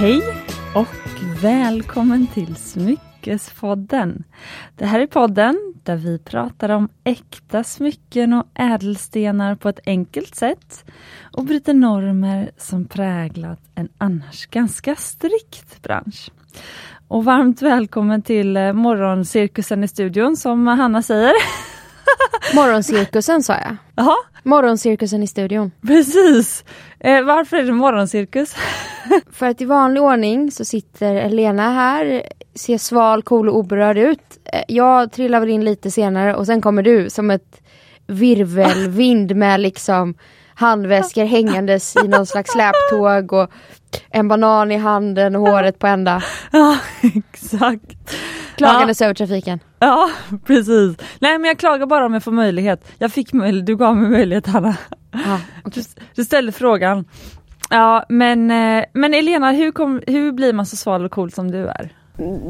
Hej och välkommen till Smyckespodden. Det här är podden där vi pratar om äkta smycken och ädelstenar på ett enkelt sätt och bryter normer som präglat en annars ganska strikt bransch. Och varmt välkommen till eh, morgoncirkusen i studion som Hanna säger. Morgoncirkusen sa jag. Jaha, Morgoncirkusen i studion. precis. Eh, varför är det morgoncirkus? För att i vanlig ordning så sitter Elena här, ser sval, cool och oberörd ut. Eh, Jag trillar väl in lite senare och sen kommer du som ett virvelvind med liksom handväskor hängandes i någon slags släptåg och en banan i handen och håret på ända. ja, exakt. Klagandes över trafiken. Ja, precis. Nej men jag klagar bara om jag får möjlighet. Jag fick möjlighet, du gav mig möjlighet Hanna. Ja, Du, du ställde frågan. Ja men, eh, men Elena, hur, kom, hur blir man så sval och cool som du är?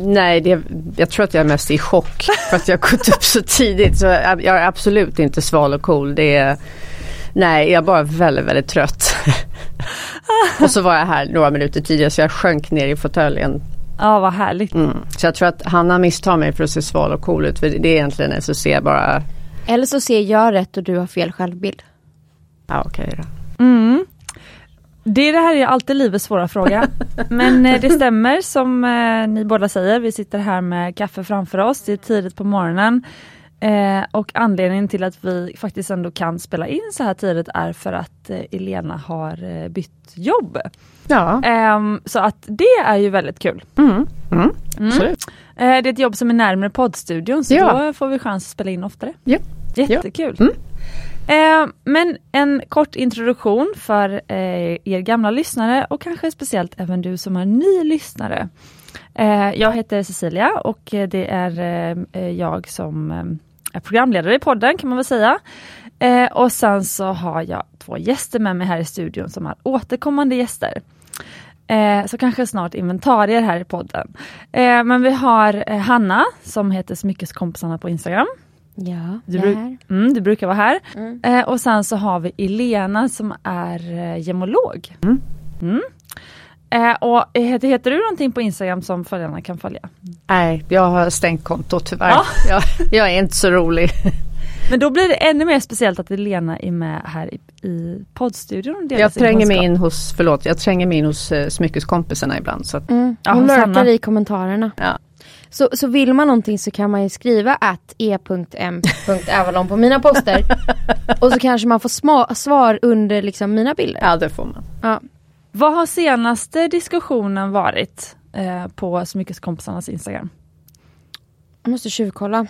Nej, det, jag tror att jag är mest i chock för att jag har gått upp så tidigt. Så jag, jag är absolut inte sval och cool. Det är, nej, jag är bara väldigt, väldigt trött. och så var jag här några minuter tidigare så jag sjönk ner i fåtöljen. Ja vad härligt. Mm. Så jag tror att Hanna misstar mig för att se sval och cool ut. För det är egentligen en så ser jag bara, Eller så ser jag rätt och du har fel självbild. ja okej då. Mm. Det, det här är alltid livets svåra fråga. Men eh, det stämmer som eh, ni båda säger. Vi sitter här med kaffe framför oss. Det är tidigt på morgonen. Eh, och anledningen till att vi faktiskt ändå kan spela in så här tidigt är för att eh, Elena har eh, bytt jobb. Ja, Ehm, så att det är ju väldigt kul. mm. Mm. Eh, det är ett jobb som är närmare poddstudion så Ja. då får vi chans att spela in oftare. Ja. Jättekul. Mm. Eh, men en kort introduktion för er gamla lyssnare och kanske speciellt även du som är ny lyssnare. Jag heter Cecilia och det är jag som programledare i podden kan man väl säga. Eh, och sen så har jag två gäster med mig här i studion som är återkommande gäster. Eh, så kanske snart inventarier här i podden. Eh, men vi har eh, Hanna som heter Smyckeskompisarna på Instagram. Ja, Du, bru- mm, du brukar vara här. Mm. Eh, och sen så har vi Elena som är eh, gemolog. Mm. Eh, och heter, heter du någonting på Instagram som följarna kan följa? Nej, jag har stängt kontot tyvärr. Ja. Jag, jag är inte så rolig. Men då blir det ännu mer speciellt att Elena är med här i, i poddstudion. Jag tränger mig in hos, förlåt, jag tränger mig in hos eh, smyckeskompisarna ibland. Så att, Mm. Ja, Hon hos lurkar i kommentarerna. ja. Så, så vill man någonting så kan man ju skriva att e.m.avalon på mina poster. och så kanske man får sma- svar under liksom mina bilder. ja, det får man. Ja. Vad har senaste diskussionen varit eh, på Smyckeskompisarnas Instagram? Jag måste tjuvkolla.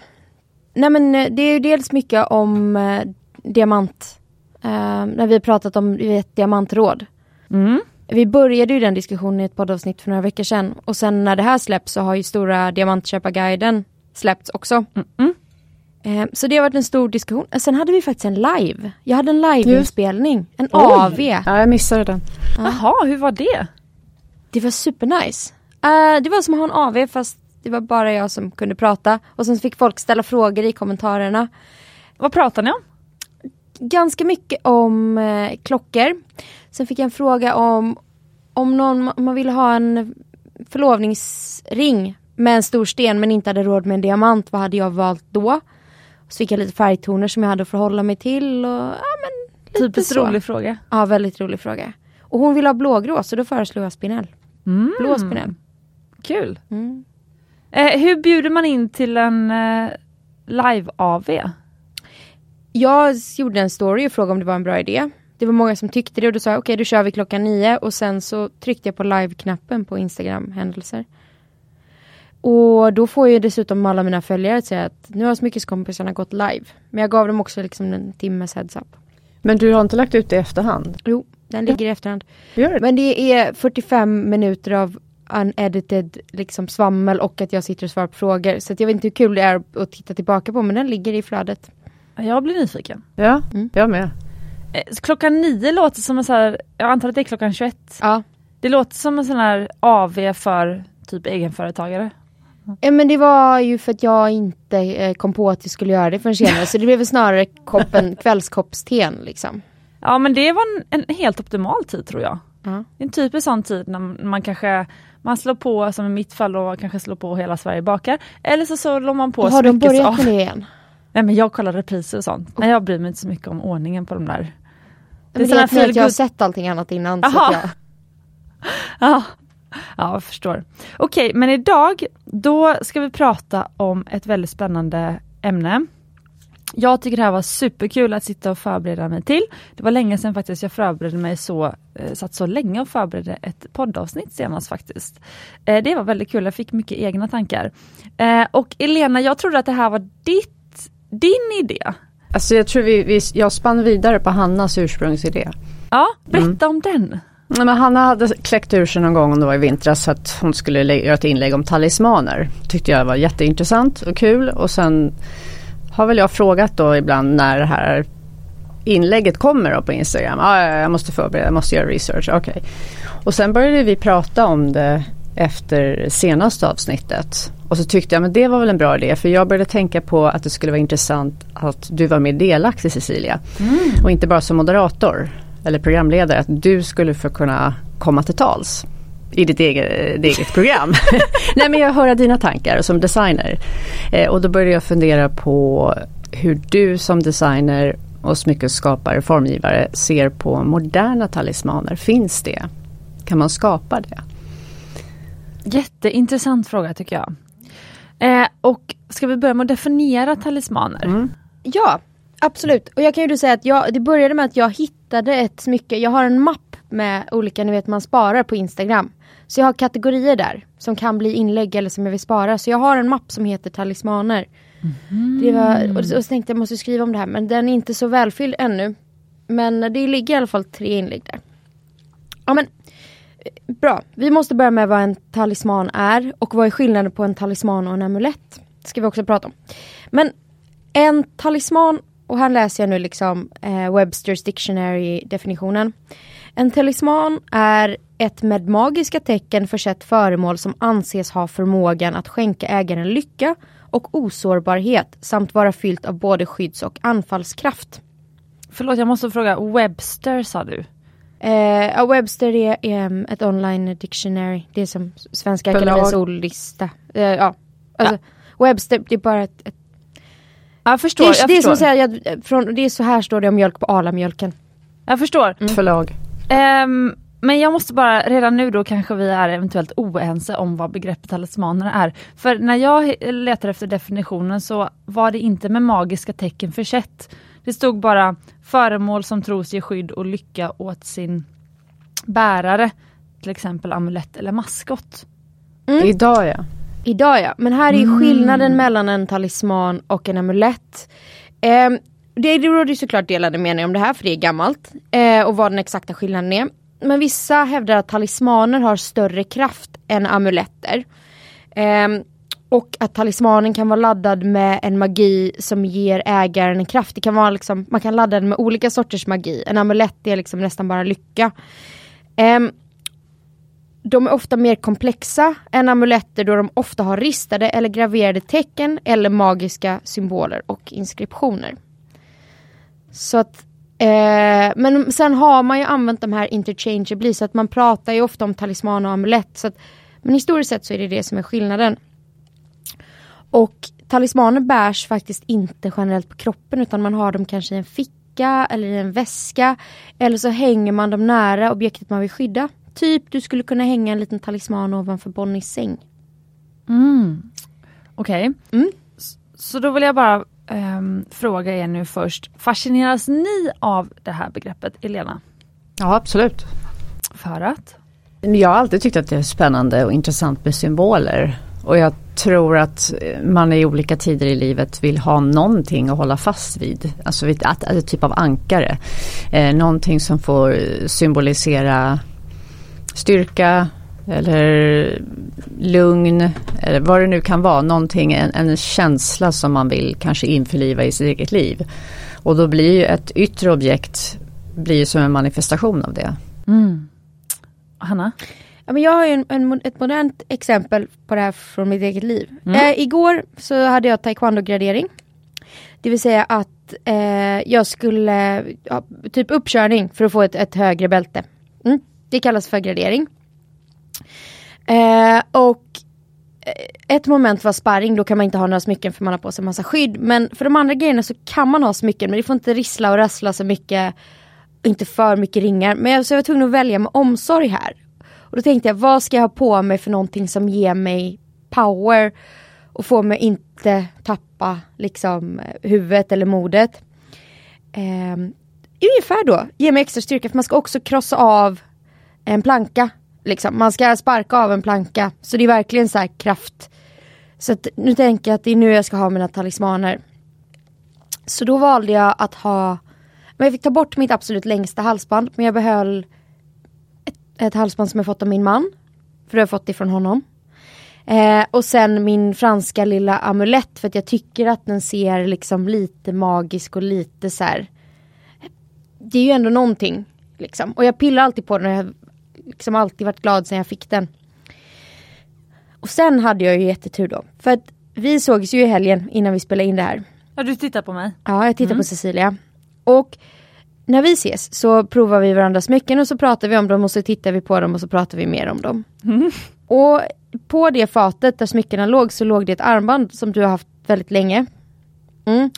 Nej men eh, det är ju dels mycket om eh, diamant. Eh, när vi har pratat om vi vet, diamantråd. Mm. Vi började ju den diskussionen i ett poddavsnitt för några veckor sedan. Och sen när det här släpps så har ju stora diamantköparguiden släppts också. Mm. Eh, så det har varit en stor diskussion. Eh, Sen hade vi faktiskt en live. Jag hade en liveinspelning. En Oj. AV. Ja, jag missade den. Jaha, hur var det? Det var supernice. Uh, det var som att ha en AV fast det var bara jag som kunde prata. Och sen fick folk ställa frågor i kommentarerna. Vad pratar ni om? Ganska mycket om eh, klockor. Sen fick jag en fråga om om någon om man ville ha en förlovningsring med en stor sten men inte hade råd med en diamant. Vad hade jag valt då? Så fick jag lite färgtoner som jag hade att förhålla mig till. Och, ja, men lite Typiskt så. rolig fråga. Ja, väldigt rolig fråga. Och hon ville ha blågrå så då föreslog jag spinell. Mm. Blå spinell. Kul. Mm. Eh, hur bjuder man in till en eh, live-AV? Jag gjorde en story och frågade om det var en bra idé. Det var många som tyckte det och då sa jag okej då kör vi klockan nio och sen så tryckte jag på live-knappen på Instagram händelser. Och då får jag dessutom alla mina följare att säga att nu har smyckeskompisarna gått live. Men jag gav dem också liksom en timmes heads up. Men du har inte lagt ut det i efterhand? Jo, den ligger i efterhand. Gör det? Men det är 45 minuter av unedited liksom svammel och att jag sitter och svarar på frågor. Så att jag vet inte hur kul det är att titta tillbaka på men den ligger i flödet. Jag blir nyfiken. Ja, Mm. jag med. Eh, klockan nio låter som en sån här, jag antar att det är klockan 21. Ja. Det låter som en sån här AV för typ egenföretagare. Ja, men det var ju för att jag inte eh, kom på att jag skulle göra det förrän senare. så det blev snarare koppen, kvällskoppsten liksom. Ja men det var en, en helt optimal tid tror jag. Ja. En typisk sån tid när man kanske man slår på, som i mitt fall då, kanske slår på Hela Sverige bakar. Eller så slår man på Har de börjat med det igen? Nej men jag kollar repriser och sånt. Men jag bryr mig inte så mycket om ordningen på de där. Det är såna det är att jag har sett allting annat innan. Så Aha. att jag, Ja, ja jag förstår. Okej, men idag då ska vi prata om ett väldigt spännande ämne. Jag tycker det här var superkul att sitta och förbereda mig till. Det var länge sedan faktiskt jag förberedde mig så, eh, satt så länge och förberedde ett poddavsnitt senast faktiskt. Eh, det var väldigt kul, jag fick mycket egna tankar. Eh, och Elena, jag trodde att det här var ditt, din idé. Alltså jag tror vi, vi, jag spann vidare på Hannas ursprungsidé. Ja, berätta om den. Nej, men Hanna hade kläckt ur sig någon gång om det var i vintras att hon skulle göra ett inlägg om talismaner. Tyckte jag var jätteintressant och kul och sen har väl jag frågat då ibland när det här inlägget kommer då på Instagram. Ah, ja, jag måste förbereda, jag måste göra research. Okej. Och sen började vi prata om det efter senaste avsnittet. Och så tyckte jag men det var väl en bra idé för jag började tänka på att det skulle vara intressant att du var mer delaktig Cecilia. Och inte bara som moderator eller programledare. Att du skulle få kunna komma till tals i ditt eget, ditt eget program. Nej men jag hör dina tankar som designer. Eh, och då började jag fundera på hur du som designer och smyckesskapare, formgivare ser på moderna talismaner. Finns det? Kan man skapa det? Jätteintressant fråga tycker jag. Eh, och ska vi börja med att definiera talismaner? Mm. ja, absolut. Och jag kan ju säga att jag, det började med att jag hittade ett smycke. Jag har en mapp med olika, ni vet man sparar på Instagram. Så jag har kategorier där som kan bli inlägg eller som jag vill spara. Så jag har en mapp som heter talismaner. Det var, och så och så tänkte jag måste skriva om det här men den är inte så välfylld ännu. Men det ligger i alla fall tre inlägg där. Ja men eh, Bra, vi måste börja med vad en talisman är och vad är skillnaden på en talisman och en amulett. Det ska vi också prata om. Men en talisman, och här läser jag nu liksom eh, Websters Dictionary definitionen. En talisman är ett med magiska tecken försett föremål som anses ha förmågan att skänka ägaren lycka och osårbarhet samt vara fyllt av både skydds och anfallskraft. Förlåt, jag måste fråga, Webster sa du? Eh, ja, Webster är, är ett online dictionary. Det är som Svenska. Akademiens ordlista. Eh, ja. Alltså, Webster, det är bara ett... ett Jag det, förstår, är, jag det, är som förstår. att säga, att, från, det är så här står det om mjölk på Arla-mjölken. Jag förstår. Mm. Förlag. Ehm, men jag måste bara, redan nu då kanske vi är eventuellt oense om vad begreppet talismaner är. För när jag letade efter definitionen så var det inte med magiska tecken försett. Det stod bara föremål som tros ge skydd och lycka åt sin bärare. Till exempel amulett eller maskot. Idag ja. Idag ja, men här är Mm. skillnaden mellan en talisman och en amulett. Eh, det råder såklart delade meningar om det här för det är gammalt eh, och vad den exakta skillnaden är. Men vissa hävdar att talismaner har större kraft än amuletter. Eh, och att talismanen kan vara laddad med en magi som ger ägaren en kraft. Det kan vara liksom, man kan ladda den med olika sorters magi. En amulett är liksom nästan bara lycka. Ehm, de är ofta mer komplexa än amuletter då de ofta har ristade eller graverade tecken eller magiska symboler och inskriptioner. Så att, eh, men sen har man ju använt de här interchangeably så att man pratar ju ofta om talisman och amulett. Så att, men historiskt sett så är det det som är skillnaden. Och talismaner bärs faktiskt inte generellt på kroppen utan man har dem kanske i en ficka eller i en väska. Eller så hänger man dem nära objektet man vill skydda. Typ du skulle kunna hänga en liten talisman ovanför Bonnies säng. Mm. Okej. Mm. S- Så då vill jag bara ehm, fråga er nu först. Fascineras ni av det här begreppet, Elena? Ja absolut. För att? Jag har alltid tyckt att det är spännande och intressant med symboler. Och jag tror att man i olika tider i livet vill ha någonting att hålla fast vid. Alltså att, att, ett typ av ankare. Eh, någonting som får symbolisera styrka eller lugn eller vad det nu kan vara. Någonting, en, en känsla som man vill kanske införliva i sitt eget liv. Och då blir ju ett yttre objekt blir som en manifestation av det. Mm. Hanna? Ja, men jag har ju en, en, ett modernt exempel på det här från mitt eget liv. Mm. Eh, igår så hade jag taekwondo-gradering. Det vill säga att eh, jag skulle, ja, typ uppkörning för att få ett, ett högre bälte. Mm. Det kallas för gradering. Eh, och eh, ett moment var sparring, då kan man inte ha några smycken för man har på sig massa skydd. Men för de andra grejerna så kan man ha smycken men det får inte rissla och rassla så mycket. Inte för mycket ringar. Men jag, så jag var tvungen att välja med omsorg här. Och då tänkte jag, vad ska jag ha på mig för någonting som ger mig power och får mig inte tappa liksom huvudet eller modet. Eh, ungefär då, ge mig extra styrka för man ska också krossa av en planka. Liksom. Man ska sparka av en planka. Så det är verkligen så kraft. Så att, nu tänker jag att det är nu jag ska ha mina talismaner. Så då valde jag att ha, men jag fick ta bort mitt absolut längsta halsband men jag behöll ett, ett halsband som jag fått av min man. För det har jag fått ifrån honom. Eh, och sen min franska lilla amulett för att jag tycker att den ser liksom lite magisk och lite så här, Det är ju ändå någonting. Liksom. Och jag pillar alltid på den och jag liksom alltid varit glad sen jag fick den. Och sen hade jag ju jättetur då. För att vi sågs ju i helgen innan vi spelade in det här. Ja du tittar på mig. Ja, jag tittar mm. på Cecilia. Och när vi ses så provar vi varandras smycken och så pratar vi om dem och så tittar vi på dem och så pratar vi mer om dem. Mm. Och på det fatet där smyckena låg så låg det ett armband som du har haft väldigt länge. Mm.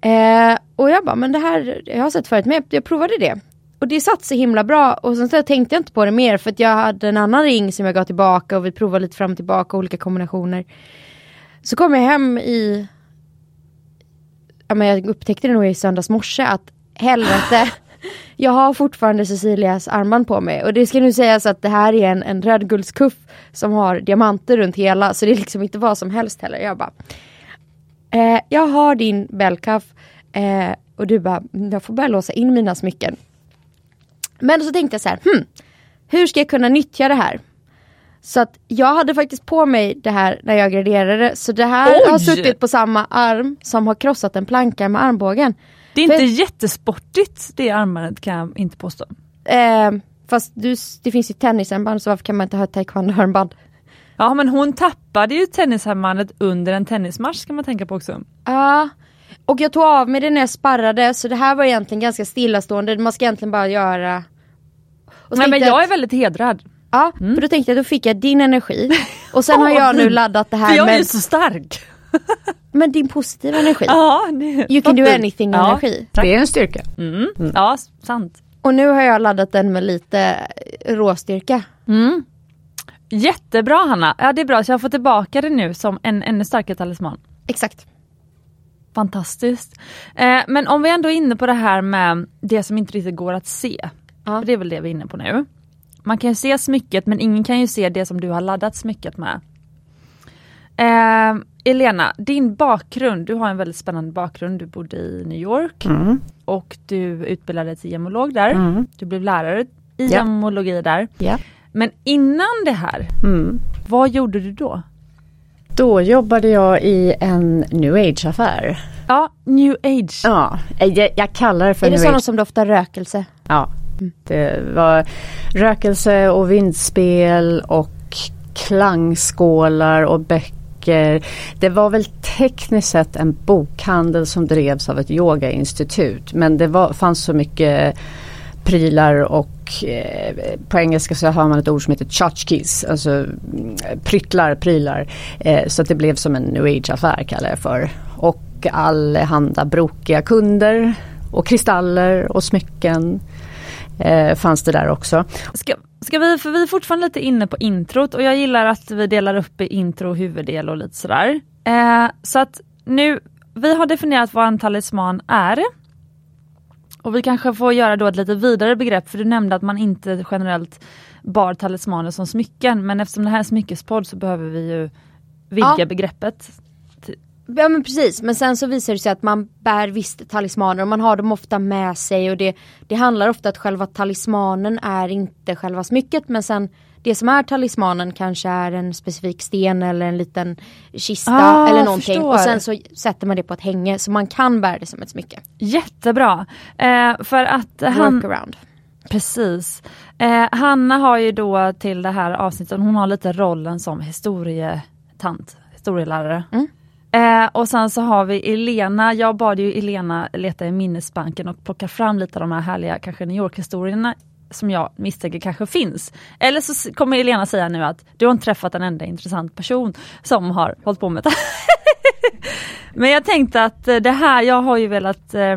Eh, och jag bara, men det här, jag har sett förut men jag provade det. Och det satt så himla bra och sen så tänkte jag inte på det mer för att jag hade en annan ring som jag gav tillbaka och vi provade lite fram och tillbaka olika kombinationer. Så kom jag hem i, ja men jag upptäckte det nog i söndags morse att helvete jag har fortfarande Cecilias armband på mig och det ska nu sägas att det här är en, en rödguldskuff som har diamanter runt hela så det är liksom inte vad som helst heller. Jag bara, eh, jag har din bellcuff eh, och du bara, jag får börja låsa in mina smycken. Men så tänkte jag så här, hmm, hur ska jag kunna nyttja det här? Så att jag hade faktiskt på mig det här när jag graderade så det här Oj! har suttit på samma arm som har krossat en planka med armbågen. Det är inte För, jättesportigt det armbandet kan jag inte påstå. Eh, fast du, det finns ju tennisarmband så varför kan man inte ha ett taekwondo-armband? Ja men hon tappade ju tennisarmbandet under en tennismatch ska man tänka på också. Ja, och jag tog av mig det när jag sparrade så det här var egentligen ganska stillastående. Man ska egentligen bara göra... Nej men jag är väldigt hedrad. Ja, mm. för då tänkte jag då fick jag din energi och sen har jag nu laddat det här för jag med... är så stark! Men din positiva energi. Ja, det, you can do anything ja, energi. Det är en styrka. Mm. Mm. Ja, sant. Och nu har jag laddat den med lite råstyrka. Mm. Jättebra Hanna, ja det är bra så jag får tillbaka det nu som en ännu starkare talisman. Exakt. Fantastiskt. Eh, men om vi ändå är inne på det här med det som inte riktigt går att se. Ja. Det är väl det vi är inne på nu. Man kan ju se smycket men ingen kan ju se det som du har laddat smycket med. Eh, Elena, din bakgrund, du har en väldigt spännande bakgrund. Du bodde i New York mm. och du utbildade till gemolog där. Mm. Du blev lärare i yeah. gemologi där. Yeah. Men innan det här, mm. vad gjorde du då? Då jobbade jag i en new age-affär. Ja, new age. Ja, jag, jag kallar det för Är det sådana som doftar rökelse? Ja, det var rökelse och vindspel och klangskålar och böcker. Det var väl tekniskt sett en bokhandel som drevs av ett yogainstitut men det var, fanns så mycket prylar och eh, på engelska så har man ett ord som heter tchotchkes, alltså mm, pryttlar, prylar. Eh, så att det blev som en new age-affär kallar jag för. Och allehanda brokiga kunder och kristaller och smycken eh, fanns det där också. Ska, ska vi, för vi är fortfarande lite inne på introt och jag gillar att vi delar upp i intro och huvuddel och lite sådär. Eh, så att nu, vi har definierat vad en talisman är. Och vi kanske får göra då ett lite vidare begrepp för du nämnde att man inte generellt bar talismaner som smycken men eftersom det här är smyckespodd så behöver vi ju vidga ja. begreppet. Ja men precis, men sen så visar det sig att man bär visst talismaner och man har dem ofta med sig och det, det handlar ofta att själva talismanen är inte själva smycket men sen det som är talismanen kanske är en specifik sten eller en liten kista ah, eller någonting förstår. och sen så sätter man det på ett hänge så man kan bära det som ett smycke. Jättebra! Eh, för att han... Workaround. Precis. Eh, Hanna har ju då till det här avsnittet, hon har lite rollen som historietant, historielärare. Mm. Eh, och sen så har vi Elena, jag bad ju Elena leta i minnesbanken och plocka fram lite av de här härliga kanske New York-historierna som jag misstänker kanske finns. Eller så kommer Elena säga nu att du har inte träffat en enda intressant person som har hållit på med det. Men jag tänkte att eh, det här, jag har ju velat eh,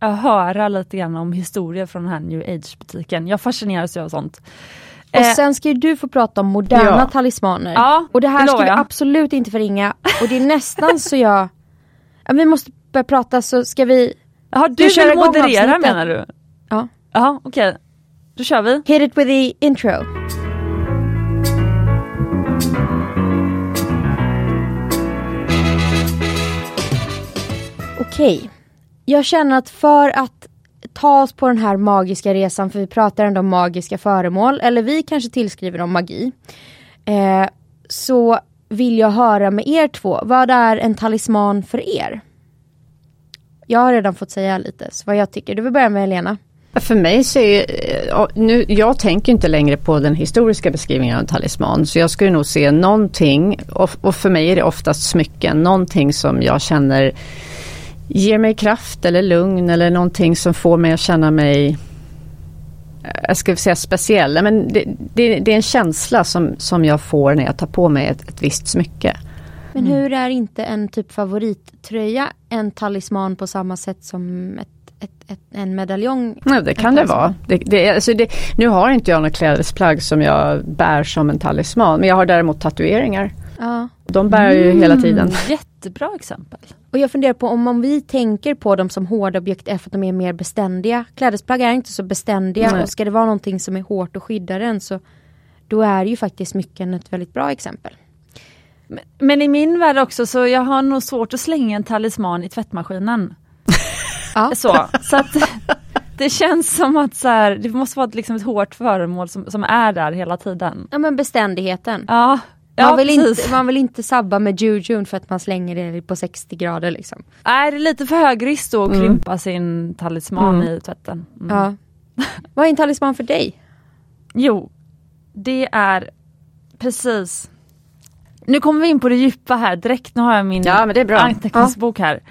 höra lite grann om historia från den här new age butiken. Jag fascineras ju av sånt. Och eh, sen ska ju du få prata om moderna ja. talismaner. Ja, och det här det ska vi jag. absolut inte förringa. Och det är nästan så jag... Ja, vi måste börja prata så ska vi... Jaha, du, du vill moderera menar du? Ja. Jaha, okej. Okay. Då kör vi. Hit it with the intro. Okej. Okay. Jag känner att för att ta oss på den här magiska resan, för vi pratar ändå om magiska föremål, eller vi kanske tillskriver dem magi. Eh, så vill jag höra med er två, vad är en talisman för er? Jag har redan fått säga lite, så vad jag tycker. Du vill börja med Helena. För mig så är nu, jag tänker inte längre på den historiska beskrivningen av en talisman. Så jag skulle nog se någonting, och, för mig är det oftast smycken, någonting som jag känner ger mig kraft eller lugn eller någonting som får mig att känna mig jag ska säga speciell, men det, det, det, är en känsla som, som jag får när jag tar på mig ett, ett visst smycke. Men hur är inte en typ favorittröja en talisman på samma sätt som ett, ett, ett en medaljong? Ja, det kan det vara. Det, det, alltså nu har inte jag något klädesplagg som jag bär som en talisman, men jag har däremot tatueringar. Ja. De bär jag ju mm, hela tiden. Jättebra exempel. Och jag funderar på om, om vi tänker på dem som hårda objekt är för att de är mer beständiga. Klädesplagg är inte så beständiga Nej. och ska det vara någonting som är hårt och skyddar den så då är ju faktiskt smycken ett väldigt bra exempel. Men, men, i min värld också så jag har nog svårt att slänga en talisman i tvättmaskinen. Ja. Så, så att det känns som att så här, det måste vara liksom ett hårt föremål som, som är där hela tiden. Ja men beständigheten. Ja, man, ja, vill inte, man vill inte sabba med jujun för att man slänger det på 60 grader liksom. Nej det är lite för hög risk då att mm. krympa sin talisman mm. i tvätten. Mm. Ja. Vad är en talisman för dig? Jo, det är precis Nu kommer vi in på det djupa här direkt, nu har jag min ja, anteckningsbok här.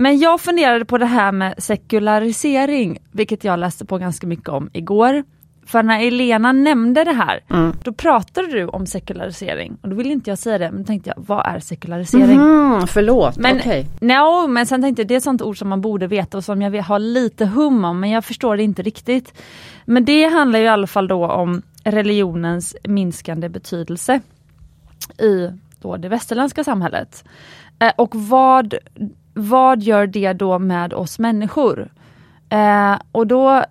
Men jag funderade på det här med sekularisering, vilket jag läste på ganska mycket om igår. För när Elena nämnde det här, mm. då pratade du om sekularisering. Och då ville inte jag säga det, men då tänkte jag, vad är sekularisering? Mm, förlåt, men, okay. no, men sen tänkte jag, det är ett sånt ord som man borde veta och som jag har lite hum om, men jag förstår det inte riktigt. Men det handlar ju i alla fall då om religionens minskande betydelse i då det västerländska samhället. Eh, och vad, vad gör det då med oss människor? Eh, och då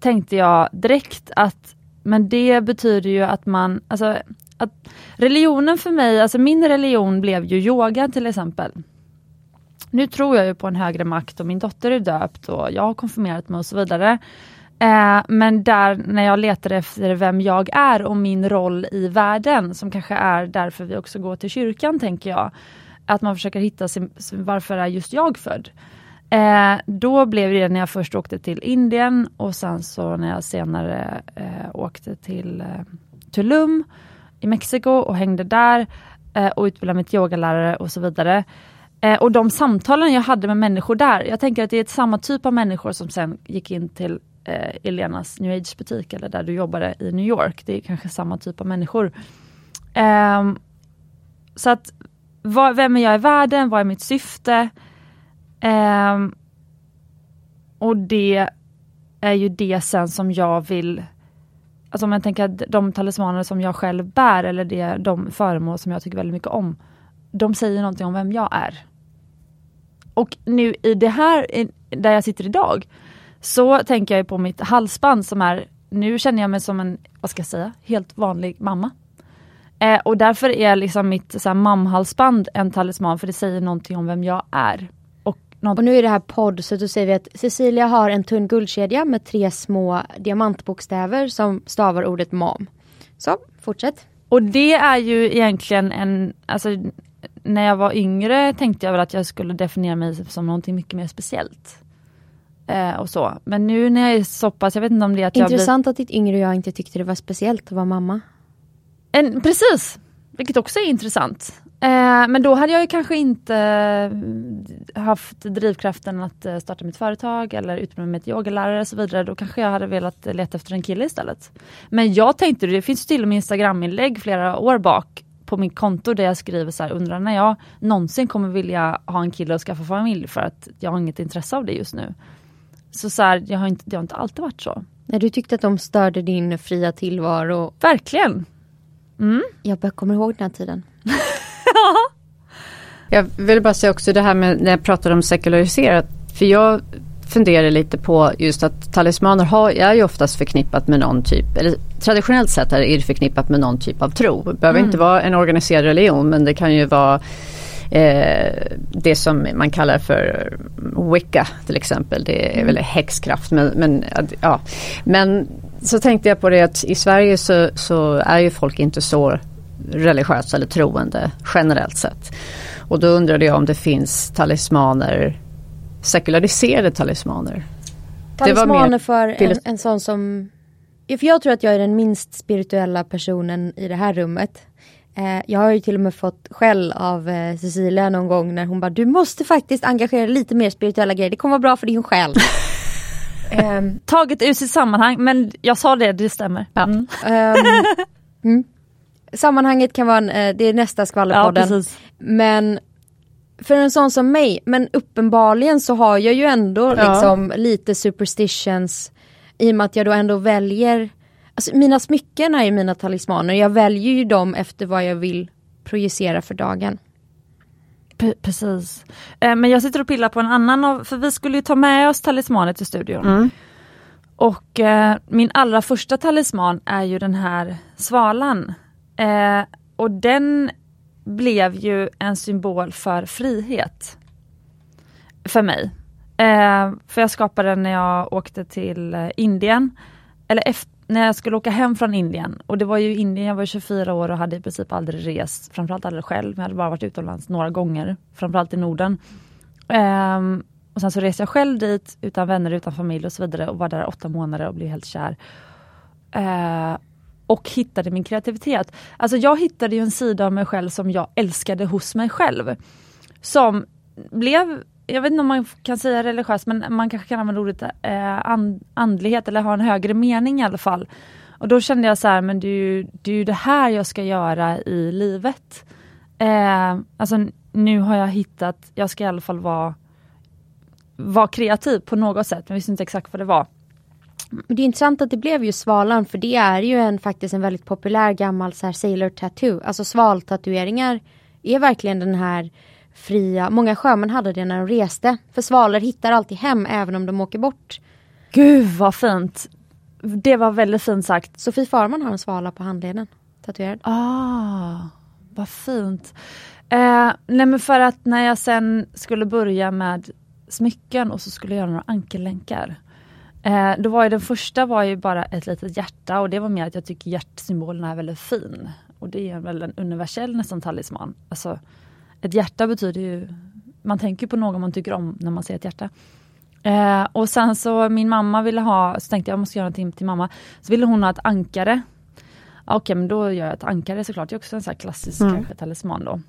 tänkte jag direkt att men det betyder ju att man, alltså att religionen för mig, alltså min religion blev ju yoga till exempel. Nu tror jag ju på en högre makt och min dotter är döpt och jag har konfirmerat mig och så vidare. Eh, men där när jag letar efter vem jag är och min roll i världen, som kanske är därför vi också går till kyrkan tänker jag. Att man försöker hitta sin, varför är just jag född? Eh, då blev det när jag först åkte till Indien och sen så när jag senare eh, åkte till eh, Tulum i Mexiko och hängde där eh, och utbildade mitt yogalärare och så vidare. Eh, och de samtalen jag hade med människor där, jag tänker att det är samma typ av människor som sen gick in till eh, Elenas New Age butik eller där du jobbade i New York. Det är kanske samma typ av människor. Ehm, så att, vad, vem är jag i världen? Vad är mitt syfte? Um, och det är ju det sen som jag vill Alltså om jag tänker att de talismaner som jag själv bär eller det, de föremål som jag tycker väldigt mycket om. De säger någonting om vem jag är. Och nu i det här, där jag sitter idag, så tänker jag på mitt halsband som är, nu känner jag mig som en, vad ska jag säga, helt vanlig mamma. Eh, och därför är liksom mitt mamhalsband en talisman för det säger någonting om vem jag är. Något. Och nu är det här podd så då säger vi att Cecilia har en tunn guldkedja med tre små diamantbokstäver som stavar ordet mam. Så, fortsätt. Och det är ju egentligen en, alltså när jag var yngre tänkte jag väl att jag skulle definiera mig som någonting mycket mer speciellt. Eh, och så. Men nu när jag är så pass, jag vet inte om det är att Intressant jag blir... att ditt yngre jag inte tyckte det var speciellt att vara mamma. En, precis! vilket också är intressant. Eh, men då hade jag ju kanske inte eh, haft drivkraften att eh, starta mitt företag eller utbilda mig till yogalärare och så vidare. Då kanske jag hade velat leta efter en kille istället. Men jag tänkte, det finns till och med Instagram-inlägg flera år bak på mitt konto där jag skriver så här, undrar när jag någonsin kommer vilja ha en kille och skaffa familj för att jag har inget intresse av det just nu. Så, så här, jag har inte, det har inte alltid varit så. Nej, du tyckte att de störde din fria tillvaro. Verkligen. Mm. Jag kommer ihåg den här tiden. Jag vill bara säga också det här med när jag pratar om sekulariserat. För jag funderar lite på just att talismaner har, är ju oftast förknippat med någon typ, eller traditionellt sett är det förknippat med någon typ av tro. Det behöver mm. inte vara en organiserad religion men det kan ju vara eh, det som man kallar för Wicca till exempel. Det är mm. väl häxkraft men, men, ja. men så tänkte jag på det att i Sverige så, så är ju folk inte så religiösa eller troende generellt sett. Och då undrade jag om det finns talismaner, sekulariserade talismaner. Talismaner för en, en sån som för jag tror att jag är den minst spirituella personen i det här rummet. Eh, jag har ju till och med fått skäll av eh, Cecilia någon gång när hon bara du måste faktiskt engagera lite mer spirituella grejer, det kommer vara bra för din själ. eh, Taget ur sitt sammanhang men jag sa det, det stämmer. Ja. Mm. Um, mm. Sammanhanget kan vara, en, eh, det är nästa skvallerpodden. Ja, men för en sån som mig, men uppenbarligen så har jag ju ändå ja. liksom lite superstitions i och med att jag då ändå väljer Alltså mina smycken är ju mina talismaner, jag väljer ju dem efter vad jag vill projicera för dagen. P precis. Eh, men jag sitter och pillar på en annan, av, för vi skulle ju ta med oss talismaner till studion. Mm. Och eh, min allra första talisman är ju den här svalan. Eh, och den blev ju en symbol för frihet. För mig. Eh, för jag skapade den när jag åkte till eh, Indien. Eller efter, när jag skulle åka hem från Indien. Och det var ju Indien, jag var 24 år och hade i princip aldrig rest, framförallt aldrig själv. Jag hade bara varit utomlands några gånger, framförallt i Norden. Um, och sen så reste jag själv dit utan vänner, utan familj och så vidare och var där åtta månader och blev helt kär. Uh, och hittade min kreativitet. Alltså jag hittade ju en sida av mig själv som jag älskade hos mig själv. Som blev, jag vet inte om man kan säga religiös, men man kanske kan använda ordet eh, and, andlighet eller ha en högre mening i alla fall. Och då kände jag så här, men det är ju det, är ju det här jag ska göra i livet. Eh, alltså nu har jag hittat, jag ska i alla fall vara, vara kreativ på något sätt, men visste inte exakt vad det var. Det är intressant att det blev ju svalan för det är ju en, faktiskt en väldigt populär gammal så här, sailor tattoo. Alltså svaltatueringar är verkligen den här fria, många sjömän hade det när de reste. För svalor hittar alltid hem även om de åker bort. Gud vad fint! Det var väldigt fint sagt. Sofie Farman har en svala på handleden. Tatuerad. Ah, vad fint. Eh, nej men för att när jag sen skulle börja med smycken och så skulle jag göra några ankellänkar. Eh, då var ju den första var ju bara ett litet hjärta och det var mer att jag tycker hjärtsymbolen är väldigt fin. Och det är väl en universell nästan talisman. Alltså, ett hjärta betyder ju, man tänker på någon man tycker om när man ser ett hjärta. Eh, och sen så min mamma ville ha, så tänkte jag, jag måste göra någonting till mamma. Så ville hon ha ett ankare. Okej okay, men då gör jag ett ankare såklart, det är också en sån klassisk mm. talisman då.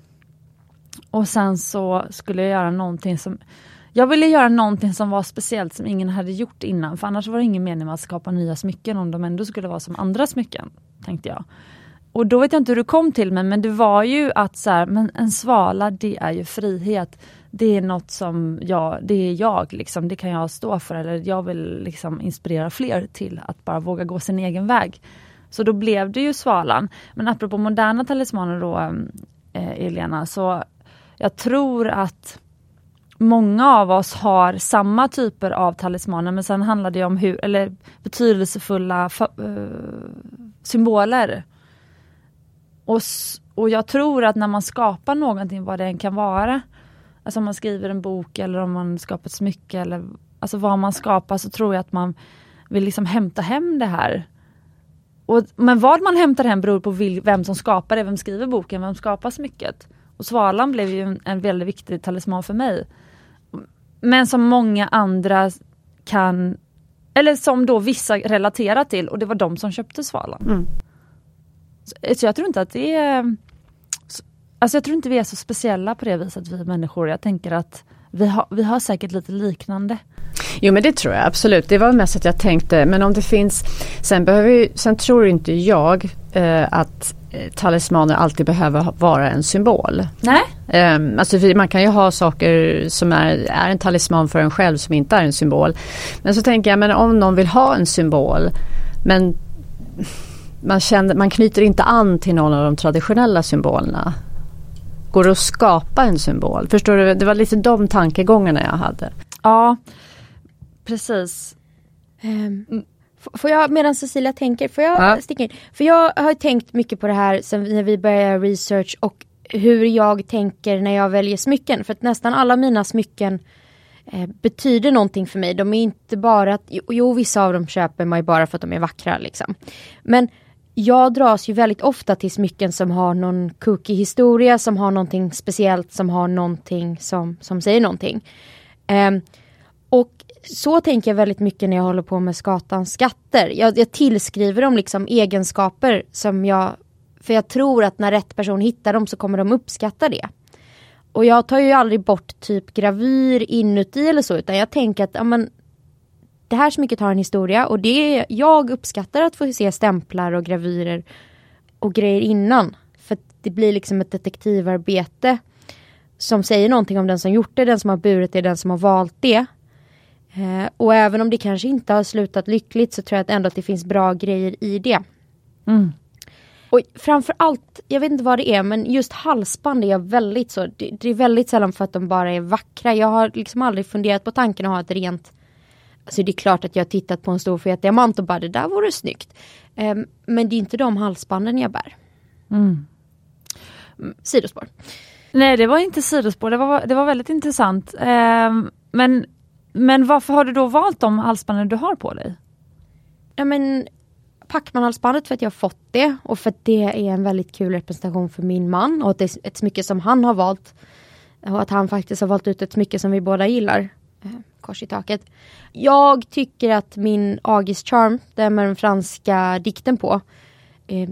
Och sen så skulle jag göra någonting som jag ville göra någonting som var speciellt som ingen hade gjort innan för annars var det ingen mening med att skapa nya smycken om de ändå skulle vara som andra smycken. Tänkte jag. Och då vet jag inte hur du kom till mig men det var ju att så här, men en svala det är ju frihet. Det är något som jag, det är jag liksom, det kan jag stå för eller jag vill liksom inspirera fler till att bara våga gå sin egen väg. Så då blev det ju svalan. Men apropå moderna talismaner då eh, Elena, så jag tror att många av oss har samma typer av talismaner men sen handlar det om hur, eller betydelsefulla eh, symboler. Och, och jag tror att när man skapar någonting, vad det än kan vara, alltså om man skriver en bok eller om man skapar ett smycke eller alltså vad man skapar så tror jag att man vill liksom hämta hem det här. Och, men vad man hämtar hem beror på vem som skapar det, vem skriver boken, vem skapar smycket. Och svalan blev ju en, en väldigt viktig talisman för mig. Men som många andra kan, eller som då vissa relaterar till och det var de som köpte svalan. Mm. Så, så, jag tror inte att det är alltså jag tror inte vi är så speciella på det viset vi människor. Jag tänker att vi har, vi har säkert lite liknande. Jo men det tror jag absolut. Det var mest att jag tänkte, men om det finns, sen, behöver, sen tror inte jag eh, att eh, talismaner alltid behöver vara en symbol. Nej. Um, alltså man kan ju ha saker som är, är en talisman för en själv som inte är en symbol. Men så tänker jag, men om någon vill ha en symbol men man, känner, man knyter inte an till någon av de traditionella symbolerna. Går det att skapa en symbol? Förstår du? Det var lite de tankegångarna jag hade. Ja, precis. Um, får jag, medan Cecilia tänker, får jag ja. sticka in? För jag har tänkt mycket på det här sen när vi började research och hur jag tänker när jag väljer smycken. För att nästan alla mina smycken eh, betyder någonting för mig. De är inte bara att, jo, vissa av dem köper man ju bara för att de är vackra liksom. Men jag dras ju väldigt ofta till smycken som har någon cookie historia, som har någonting speciellt, som har någonting som, som säger någonting. Um, och så tänker jag väldigt mycket när jag håller på med Skatans skatter. Jag, jag tillskriver dem liksom egenskaper som jag, för jag tror att när rätt person hittar dem så kommer de uppskatta det. Och jag tar ju aldrig bort typ gravyr inuti eller så utan jag tänker att ja, men, det här smycket har en historia och det jag uppskattar att få se stämplar och gravyrer och grejer innan. För det blir liksom ett detektivarbete som säger någonting om den som gjort det, den som har burit det, den som har valt det. Eh, och även om det kanske inte har slutat lyckligt så tror jag ändå att det finns bra grejer i det. Mm. Och framförallt, jag vet inte vad det är, men just halsband är jag väldigt så, det, det, är väldigt sällan för att de bara är vackra. Jag har liksom aldrig funderat på tanken att ha ett rent Alltså det är klart att jag har tittat på en stor fet diamant och bara det där vore snyggt. Um, men det är inte de halsbanden jag bär. Mm. mm. Sidospår. Nej det var inte sidospår, det var, det var väldigt intressant. Um, men, men varför har du då valt de halsbanden du har på dig? Ja men Pacman-halsbandet för att jag har fått det och för att det är en väldigt kul representation för min man och att det är ett smycke som han har valt. Och att han faktiskt har valt ut ett smycke som vi båda gillar. Eh, kors i taket. Jag tycker att min August Charm, den med den franska dikten på. Eh,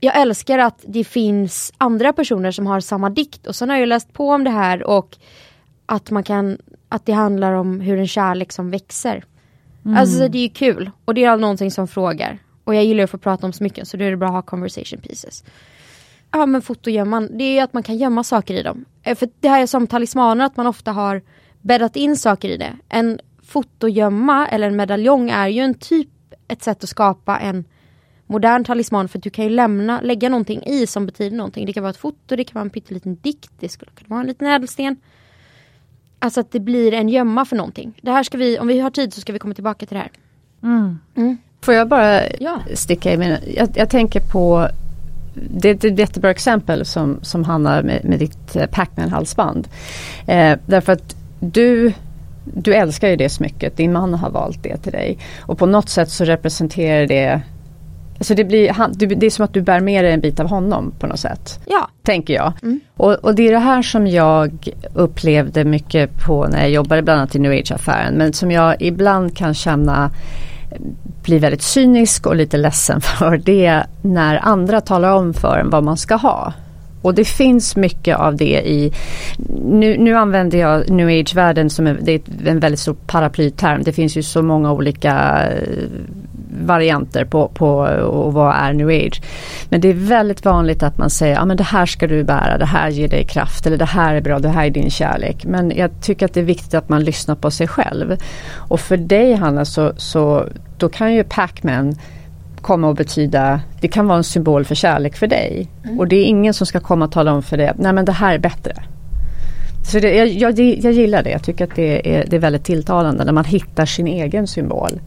jag älskar att det finns andra personer som har samma dikt och sen har jag läst på om det här och att man kan, att det handlar om hur en kärlek som växer. Mm. Alltså det är kul och det är någonting som frågar. Och jag gillar att få prata om smycken så då är det bra att ha conversation pieces. Ja men fotogömman, det är att man kan gömma saker i dem. Eh, för det här är som talismaner, att man ofta har bäddat in saker i det. En fotogömma eller en medaljong är ju en typ, ett sätt att skapa en modern talisman för du kan ju lämna, lägga någonting i som betyder någonting. Det kan vara ett foto, det kan vara en pytteliten dikt, det skulle kunna vara en liten ädelsten. Alltså att det blir en gömma för någonting. Det här ska vi, om vi har tid så ska vi komma tillbaka till det här. Mm. Mm. Får jag bara ja. sticka i jag, jag tänker på det är ett jättebra exempel som, som Hanna med, med ditt eh, Pacman-halsband. Eh, därför att du du älskar ju det smycket, din man har valt det till dig. Och på något sätt så representerar det Alltså det, blir, det är som att du bär med dig en bit av honom på något sätt. Ja. Tänker jag. Mm. Och, och, det är det här som jag upplevde mycket på när jag jobbade bland annat i New Age-affären. Men som jag ibland kan känna blir väldigt cynisk och lite ledsen för det när andra talar om för en vad man ska ha. Och det finns mycket av det i, nu, nu använder jag new age-världen som en, det är en väldigt stor paraplyterm. Det finns ju så många olika eh, varianter på, på och vad är new age. Men det är väldigt vanligt att man säger, ja ah, men det här ska du bära, det här ger dig kraft eller det här är bra, det här är din kärlek. Men jag tycker att det är viktigt att man lyssnar på sig själv. Och för dig Hanna så, så då kan ju Pacman komma att betyda, det kan vara en symbol för kärlek för dig. Mm. Och det är ingen som ska komma och tala om för dig, nej men det här är bättre. Så det, jag, jag, jag gillar det, jag tycker att det är, det är väldigt tilltalande när man hittar sin egen symbol.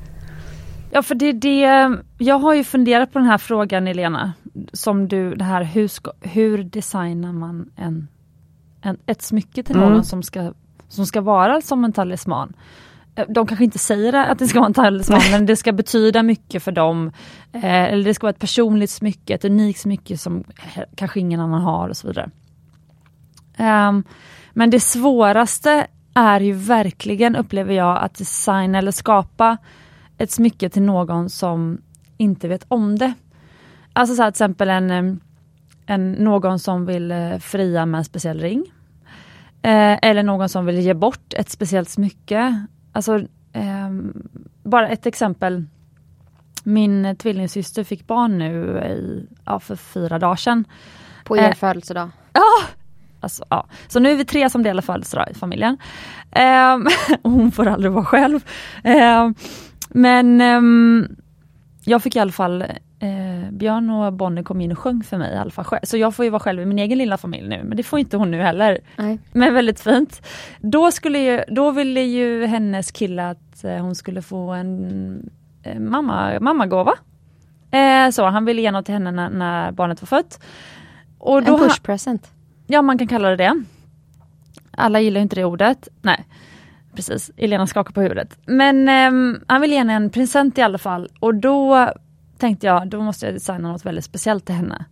Ja för det, det, jag har ju funderat på den här frågan Elena, som du, det här hur, ska, hur designar man en, en, ett smycke till någon mm. som, ska, som ska vara som en talisman. Eh, de kanske inte säger att det ska vara en talisman men det ska betyda mycket för dem. Eh, eller det ska vara ett personligt smycke, ett unikt smycke som kanske ingen annan har och så vidare. Um, men det svåraste är ju verkligen, upplever jag, att designa eller skapa ett smycke till någon som inte vet om det. Alltså så här, till exempel en, en, någon som vill eh, fria med en speciell ring. Eh, eller någon som vill ge bort ett speciellt smycke. Alltså, ehm, bara ett exempel. Min tvillingsyster fick barn nu i, ja, för fyra dagar sedan. På er födelsedag? Ja! Alltså, ja. Så nu är vi tre som delar födelsedag i familjen. Eh, hon får aldrig vara själv. Eh, men eh, jag fick i alla fall eh, Björn och Bonnie kom in och sjöng för mig i alla fall. Så jag får ju vara själv i min egen lilla familj nu, men det får inte hon nu heller. Nej. Men väldigt fint. Då, skulle ju, då ville ju hennes kille att eh, hon skulle få en eh, mamma, mammagåva. Eh, så han ville ge något till henne när, när barnet var fött. Och då En ha- push present. Ja, man kan kalla det det. Alla gillar inte det ordet. Nej, precis. Elena skakar på huvudet. Men ehm, han vill ge henne en present i alla fall. Och då tänkte jag, då måste jag designa något väldigt speciellt till henne.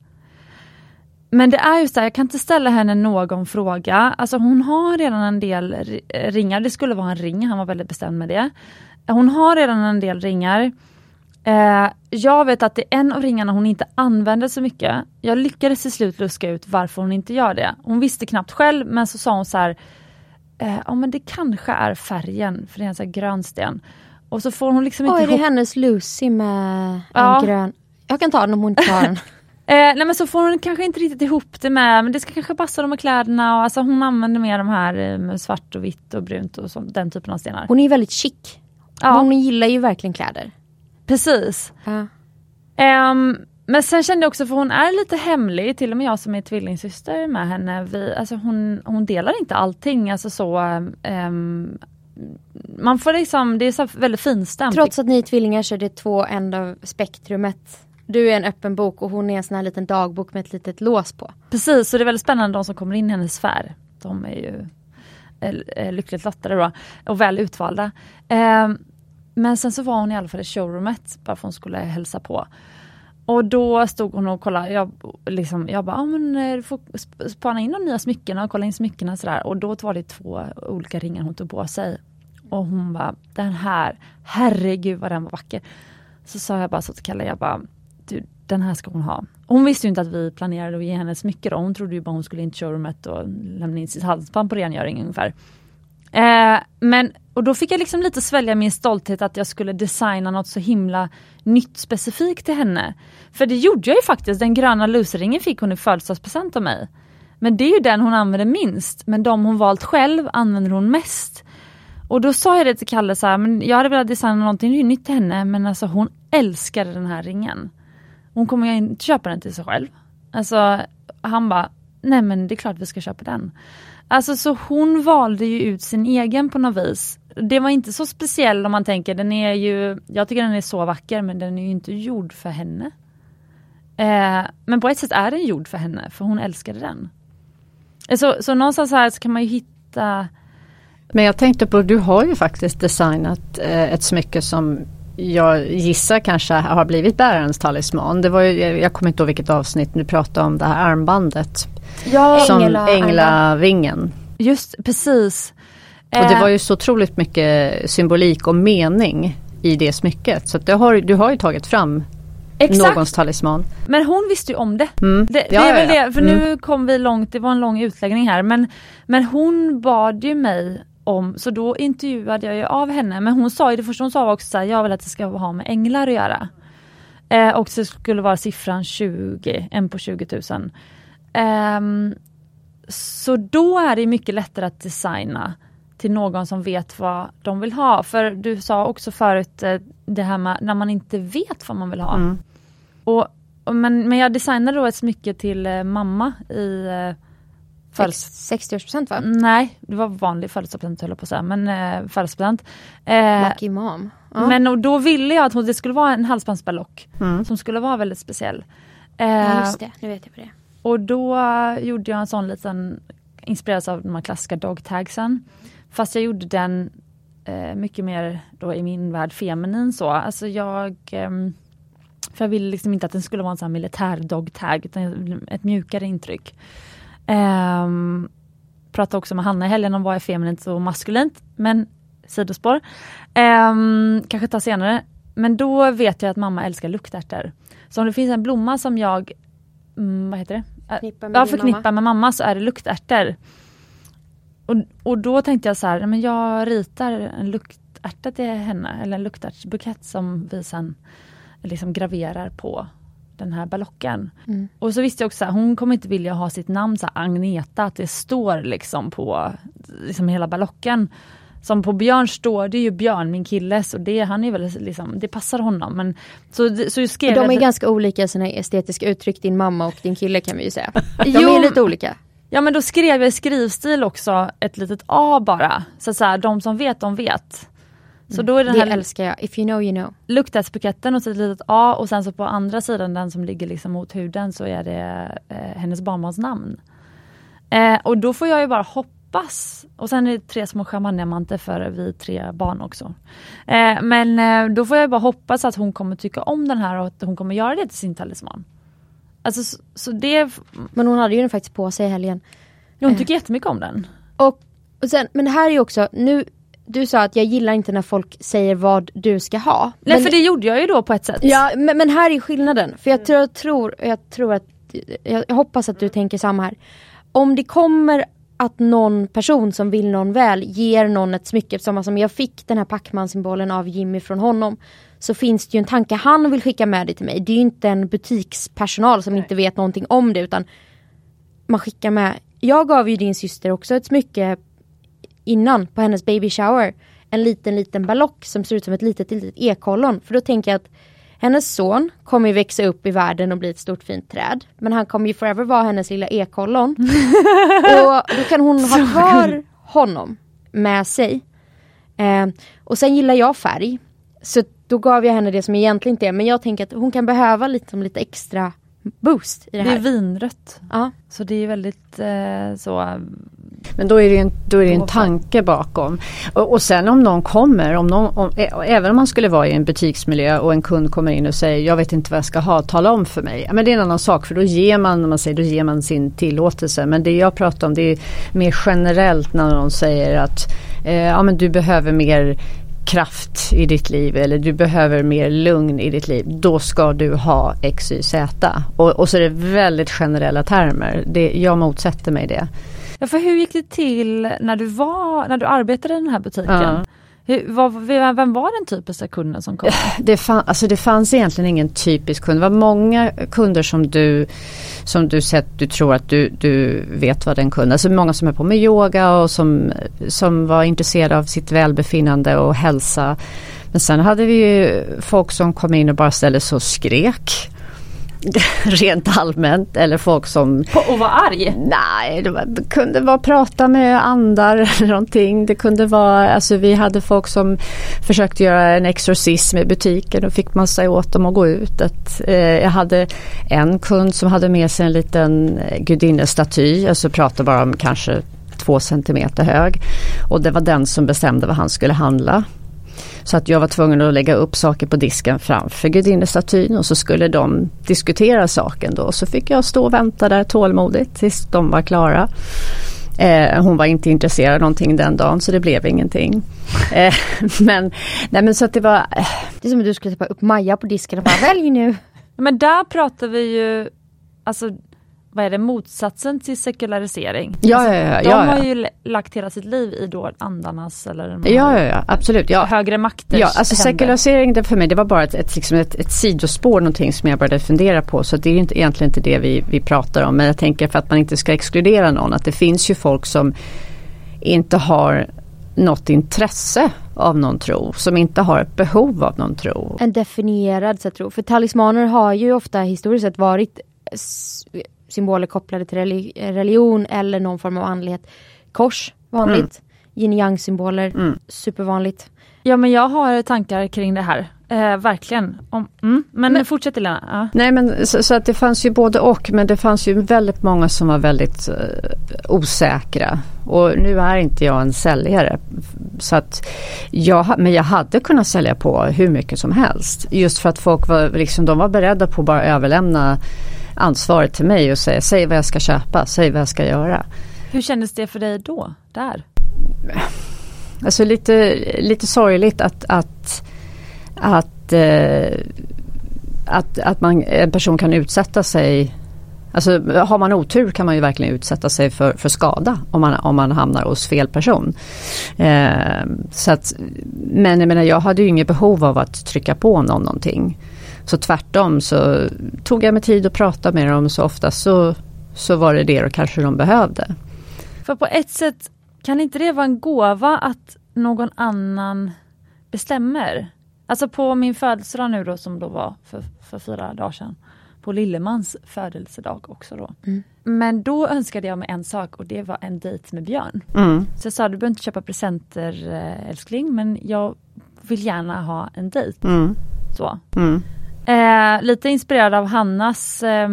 Men det är ju så här, jag kan inte ställa henne någon fråga. Alltså hon har redan en del ringar. Det skulle vara en ring, han var väldigt bestämd med det. Hon har redan en del ringar. Eh, jag vet att det är en av ringarna hon inte använder så mycket. Jag lyckades till slut luska ut varför hon inte gör det. Hon visste knappt själv men så sa hon så här, eh, ja men det kanske är färgen, för det är en sån här grön sten. Och så får hon liksom inte Oj, det är ihop hennes Lucy med Ja. en grön. Jag kan ta den om hon inte tar den. Eh, nej men så får hon kanske inte riktigt ihop det med, men det ska kanske passa de här kläderna och alltså hon använder mer de här eh, med svart och vitt och brunt och sånt, den typen av stenar. Hon är ju väldigt chic. Ja. Hon gillar ju verkligen kläder. Precis. Ja. Ehm, men sen kände jag också, för hon är lite hemlig, till och med jag som är tvillingsyster med henne, vi, alltså hon, hon delar inte allting. Alltså så, ehm, man får liksom, det är så väldigt finstämt. Trots att ni är tvillingar så är det två ändar av spektrumet. Du är en öppen bok och hon är en sån här liten dagbok med ett litet lås på. Precis, så det är väldigt spännande de som kommer in i hennes sfär. De är ju eh, eh, lyckligt lottade då, och väl utvalda. Ehm, men sen så var hon i alla fall i showroomet, bara för att hon skulle hälsa på. Och då stod hon och kollade, jag, liksom, jag bara, ah, men, eh, du får spana in de nya smyckena och kolla in smyckena sådär. Och då var det två olika ringar hon tog på sig. Och hon bara, den här, herregud vad den var vacker. Så sa jag bara så till Kalle, jag bara, du, den här ska hon ha. Hon visste ju inte att vi planerade att ge henne smycken. Hon trodde ju bara hon skulle in till showroomet och lämna in sitt halsband på rengöring ungefär. Eh, men, och då fick jag liksom lite svälja min stolthet att jag skulle designa något så himla nytt specifikt till henne. För det gjorde jag ju faktiskt, den gröna luseringen fick hon i födelsedagspresent av mig. Men det är ju den hon använder minst, men de hon valt själv använder hon mest. Och då sa jag det till Kalle så här, men jag hade velat designa någonting nytt till henne men alltså hon älskade den här ringen. Hon kommer ju inte köpa den till sig själv. Alltså han bara, nej men det är klart vi ska köpa den. Alltså så hon valde ju ut sin egen på något vis. Det var inte så speciell om man tänker, den är ju, jag tycker den är så vacker men den är ju inte gjord för henne. Eh, men på ett sätt är den gjord för henne för hon älskade den. Eh, så, så någonstans här så kan man ju hitta Men jag tänkte på, du har ju faktiskt designat eh, ett smycke som jag gissar kanske har blivit bärarens talisman. Det var ju, jag kommer inte ihåg vilket avsnitt du pratade om det här armbandet. Ja, Som Ängla- änglavingen. just precis. Och det Eh, var ju så otroligt mycket symbolik och mening i det smycket. Så har, du har ju tagit fram exakt. någons talisman. Men hon visste ju om det. Mm. Det, det är väl ja. det, för Mm. nu kom vi långt, det var en lång utläggning här, men, men hon bad ju mig om, så då intervjuade jag ju av henne, men hon sa ju det första hon sa var också så här, jag vill att det ska ha med änglar att göra. Eh, och så skulle vara siffran 20, en på 20 000. Ehm, så då är det mycket lättare att designa till någon som vet vad de vill ha. För du sa också förut eh, det här med när man inte vet vad man vill ha. Mm. Och, och, men, men jag designade då ett smycke till eh, mamma i eh, födels- 60-årspresent va? Nej, det var vanlig födelsedagspresent höll jag på att säga, men eh, födelsedagspresent. Eh, Lucky mom. Ja. men och då ville jag att hon- det skulle vara en halsbandsberlock Mm. som skulle vara väldigt speciell. ja Eh, just det, nu vet jag på det och då gjorde jag en sån liten, inspirerad av de här klassiska dogtagsen. Fast jag gjorde den eh, mycket mer då i min värld feminin så. Alltså jag, eh, för jag ville liksom inte att den skulle vara en sån här militär dogtag utan ett mjukare intryck. Um, pratade också med Hanna i helgen om vad är feminint och maskulint, men sidospår. Um, kanske ta senare. Men då vet jag att mamma älskar luktärtor. Så om det finns en blomma som jag mm, vad heter det? Förknippar med ja, din förknippar mamma. med mamma så är det luktärtor. Och, och då tänkte jag så här, men jag ritar en luktärta till henne, eller en luktärtsbukett som vi sen liksom graverar på den här ballocken. Mm. Och så visste jag också att hon kommer inte vilja ha sitt namn så här, Agneta, att det står liksom på liksom hela ballocken. Som på Björn står det ju Björn, min killes, och det, han är väl liksom, det passar honom. Men, så, så skrev De är jag, ganska olika i sina estetiska uttryck, din mamma och din kille kan vi ju säga. De Jo. är lite olika. Ja men då skrev jag i skrivstil också ett litet A bara. Så, så här, de som vet, de vet. Så då är den Det här älskar jag. If you know you know. luktärtsbuketten och så ett litet A och sen så på andra sidan, den som ligger liksom mot huden, så är det eh, hennes barnbarns namn. Eh, och då får jag ju bara hoppas. Och sen är det tre små champagnediamanter för vi tre barn också. Eh, men eh, då får jag bara hoppas att hon kommer tycka om den här och att hon kommer göra det till sin talisman. Alltså så, så det, Men hon hade ju den faktiskt på sig i helgen. hon Eh. tycker jättemycket om den. Och, och sen, men det här är ju också, nu, du sa att jag gillar inte när folk säger vad du ska ha. Nej men, för det gjorde jag ju då på ett sätt. Ja, men, men här är skillnaden. För jag tror, jag tror, jag tror att, jag hoppas att du tänker samma här. Om det kommer att någon person som vill någon väl ger någon ett smycke, som som jag fick den här Pacman-symbolen av Jimmy från honom. Så finns det ju en tanke han vill skicka med det till mig. Det är ju inte en butikspersonal som inte vet någonting om det utan man skickar med. Jag gav ju din syster också ett smycke innan på hennes baby shower. En liten liten ballock som ser ut som ett litet litet ekollon. För då tänker jag att hennes son kommer ju växa upp i världen och bli ett stort fint träd. Men han kommer ju forever vara hennes lilla ekollon. och då kan hon ha kvar honom med sig. Eh, och sen gillar jag färg. Så då gav jag henne det som egentligen inte är. Men jag tänker att hon kan behöva lite, som lite extra boost i det Det är här. vinrött. Ja. Så det är väldigt eh, så Men då är det en, då är det en tanke bakom. Och, och sen om någon kommer, om någon, om, ä- även om man skulle vara i en butiksmiljö och en kund kommer in och säger jag vet inte vad jag ska ha, tala om för mig. Men det är en annan sak för då ger man, man säger, då ger man sin tillåtelse. Men det jag pratar om det är mer generellt när någon säger att eh, ja, men du behöver mer kraft i ditt liv eller du behöver mer lugn i ditt liv. Då ska du ha X, Y, Z. Och, och så är det väldigt generella termer. Det, jag motsätter mig det. Ja, för hur gick det till när du var, när du arbetade i den här butiken? Ja. Hur, vad, vem var den typiska kunden som kom? Det, fann, alltså det fanns egentligen ingen typisk kund. Det var många kunder som du som du sett, du tror att du, du vet vad den kunden, alltså många som är på med yoga och som, som var intresserade av sitt välbefinnande och hälsa. Men sen hade vi ju folk som kom in och bara ställde sig och skrek. Rent allmänt eller folk som och var arg? Nej, det, var, det kunde vara prata med andar eller någonting. Det kunde vara, alltså vi hade folk som försökte göra en exorcism i butiken och fick man säga åt dem att gå ut. Att, eh, jag hade en kund som hade med sig en liten eh, gudinnestaty, alltså pratade bara om kanske två centimeter hög. Och det var den som bestämde vad han skulle handla. Så att jag var tvungen att lägga upp saker på disken framför gudinnestatyn och så skulle de diskutera saken då. Så fick jag stå och vänta där tålmodigt tills de var klara. Eh, hon var inte intresserad av någonting den dagen så det blev ingenting. Eh, men, nej men så att det var, eh, Det är som att du skulle sätta upp Maja på disken och bara välj nu. Men där pratar vi ju, alltså vad är det, motsatsen till sekularisering. ja alltså, ja ja. de ja, har ja. ju l- lagt hela sitt liv i då andarnas eller Ja, ja, ja absolut. Ja. högre makters Ja, alltså händer. sekularisering det för mig det var bara ett, ett, liksom ett, ett sidospår någonting som jag började fundera på. Så det är inte, egentligen inte det vi, vi pratar om. Men jag tänker för att man inte ska exkludera någon att det finns ju folk som inte har något intresse av någon tro. Som inte har ett behov av någon tro. En definierad så tror. För talismaner har ju ofta historiskt sett varit symboler kopplade till reli- religion eller någon form av andlighet. Kors, vanligt. Yin yang symboler, Mm. supervanligt. Ja men jag har tankar kring det här, eh, verkligen. Om, mm. Men, Men- fortsätt Elena. Ja. Nej men så, så att det fanns ju både och men det fanns ju väldigt många som var väldigt eh, osäkra. Och nu är inte jag en säljare. Så att jag, men jag hade kunnat sälja på hur mycket som helst. Just för att folk var, liksom, de var beredda på att bara överlämna ansvaret till mig och säga säg vad jag ska köpa, säg vad jag ska göra. Hur kändes det för dig då, där? Alltså lite, lite sorgligt att, att, att, eh, att, att man, en person kan utsätta sig Alltså har man otur kan man ju verkligen utsätta sig för, för skada om man, om man hamnar hos fel person. Eh, så att, men jag menar jag hade ju inget behov av att trycka på någon någonting. Så tvärtom så tog jag mig tid att prata med dem så ofta så, så var det det och kanske de behövde. För på ett sätt kan inte det vara en gåva att någon annan bestämmer? Alltså på min födelsedag nu då som då var för, för fyra dagar sedan. På Lillemans födelsedag också då. Mm. Men då önskade jag mig en sak och det var en dejt med Björn. Mm. Så jag sa du behöver inte köpa presenter eh, älskling men jag vill gärna ha en dejt. Mm. Så. Eh, lite inspirerad av Hannas eh,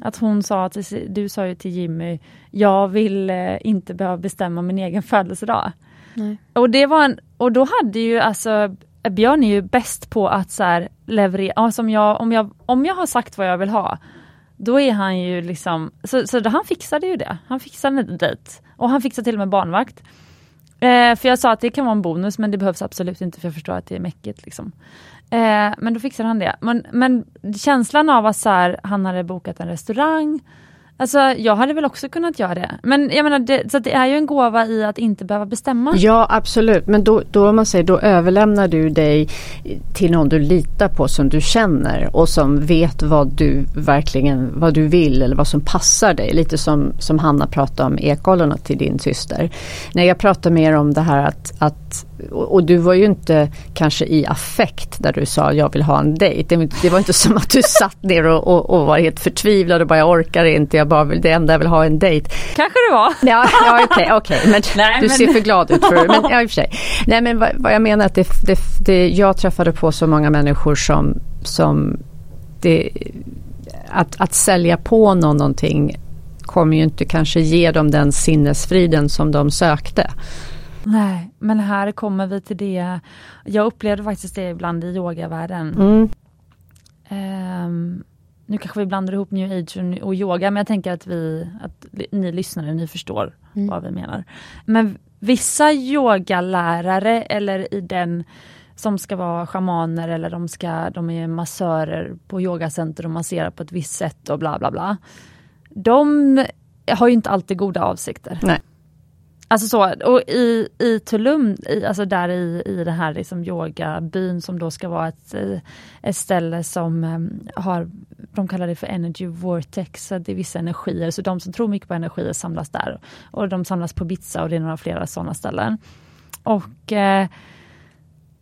att hon sa att du sa ju till Jimmy, jag vill eh, inte behöva bestämma min egen födelsedag. Nej. Och det var en, och då hade ju alltså Björn är ju bäst på att så här leverera, alltså om, jag, om, jag, om jag har sagt vad jag vill ha, då är han ju liksom, så, så han fixade ju det. Han fixade en dejt. Och han fixade till och med barnvakt. Eh, för jag sa att det kan vara en bonus men det behövs absolut inte för jag förstår att det är mäckigt. Liksom. Eh, men då fixade han det. Men, men känslan av att så här, han hade bokat en restaurang, Alltså jag hade väl också kunnat göra det. Men jag menar, det, så det är ju en gåva i att inte behöva bestämma. Ja absolut, men då, då om man säger, då överlämnar du dig till någon du litar på som du känner och som vet vad du verkligen, vad du vill eller vad som passar dig. Lite som, som Hanna pratade om ekollorna till din syster. När jag pratar mer om det här att, att och du var ju inte kanske i affekt där du sa jag vill ha en dejt. Det var inte som att du satt ner och, och, och var helt förtvivlad och bara jag orkar inte, jag bara vill, det enda jag vill ha en dejt. Kanske det var. Ja, ja okej, okay, okay, men Nej, du men... ser för glad ut för men ja, i och för sig. Nej men vad, vad jag menar att det, det, det, jag träffade på så många människor som, som det, att, att sälja på någon någonting kommer ju inte kanske ge dem den sinnesfriden som de sökte. Nej, men här kommer vi till det. Jag upplevde faktiskt det ibland i yogavärlden. Mm. Um, nu kanske vi blandar ihop new age och yoga men jag tänker att vi, att ni lyssnare, ni förstår mm. vad vi menar. Men vissa yogalärare eller i den som ska vara shamaner eller de, ska, de är massörer på yogacenter och masserar på ett visst sätt och bla bla bla. De har ju inte alltid goda avsikter. Nej. Alltså så, och i, i Tulum, i, alltså där i, i den här liksom yogabyn som då ska vara ett, eh, ett ställe som ehm, har, de kallar det för energy vortex, så det är vissa energier, så de som tror mycket på energier samlas där. Och de samlas på Bitsa och det är några flera sådana ställen. Och eh,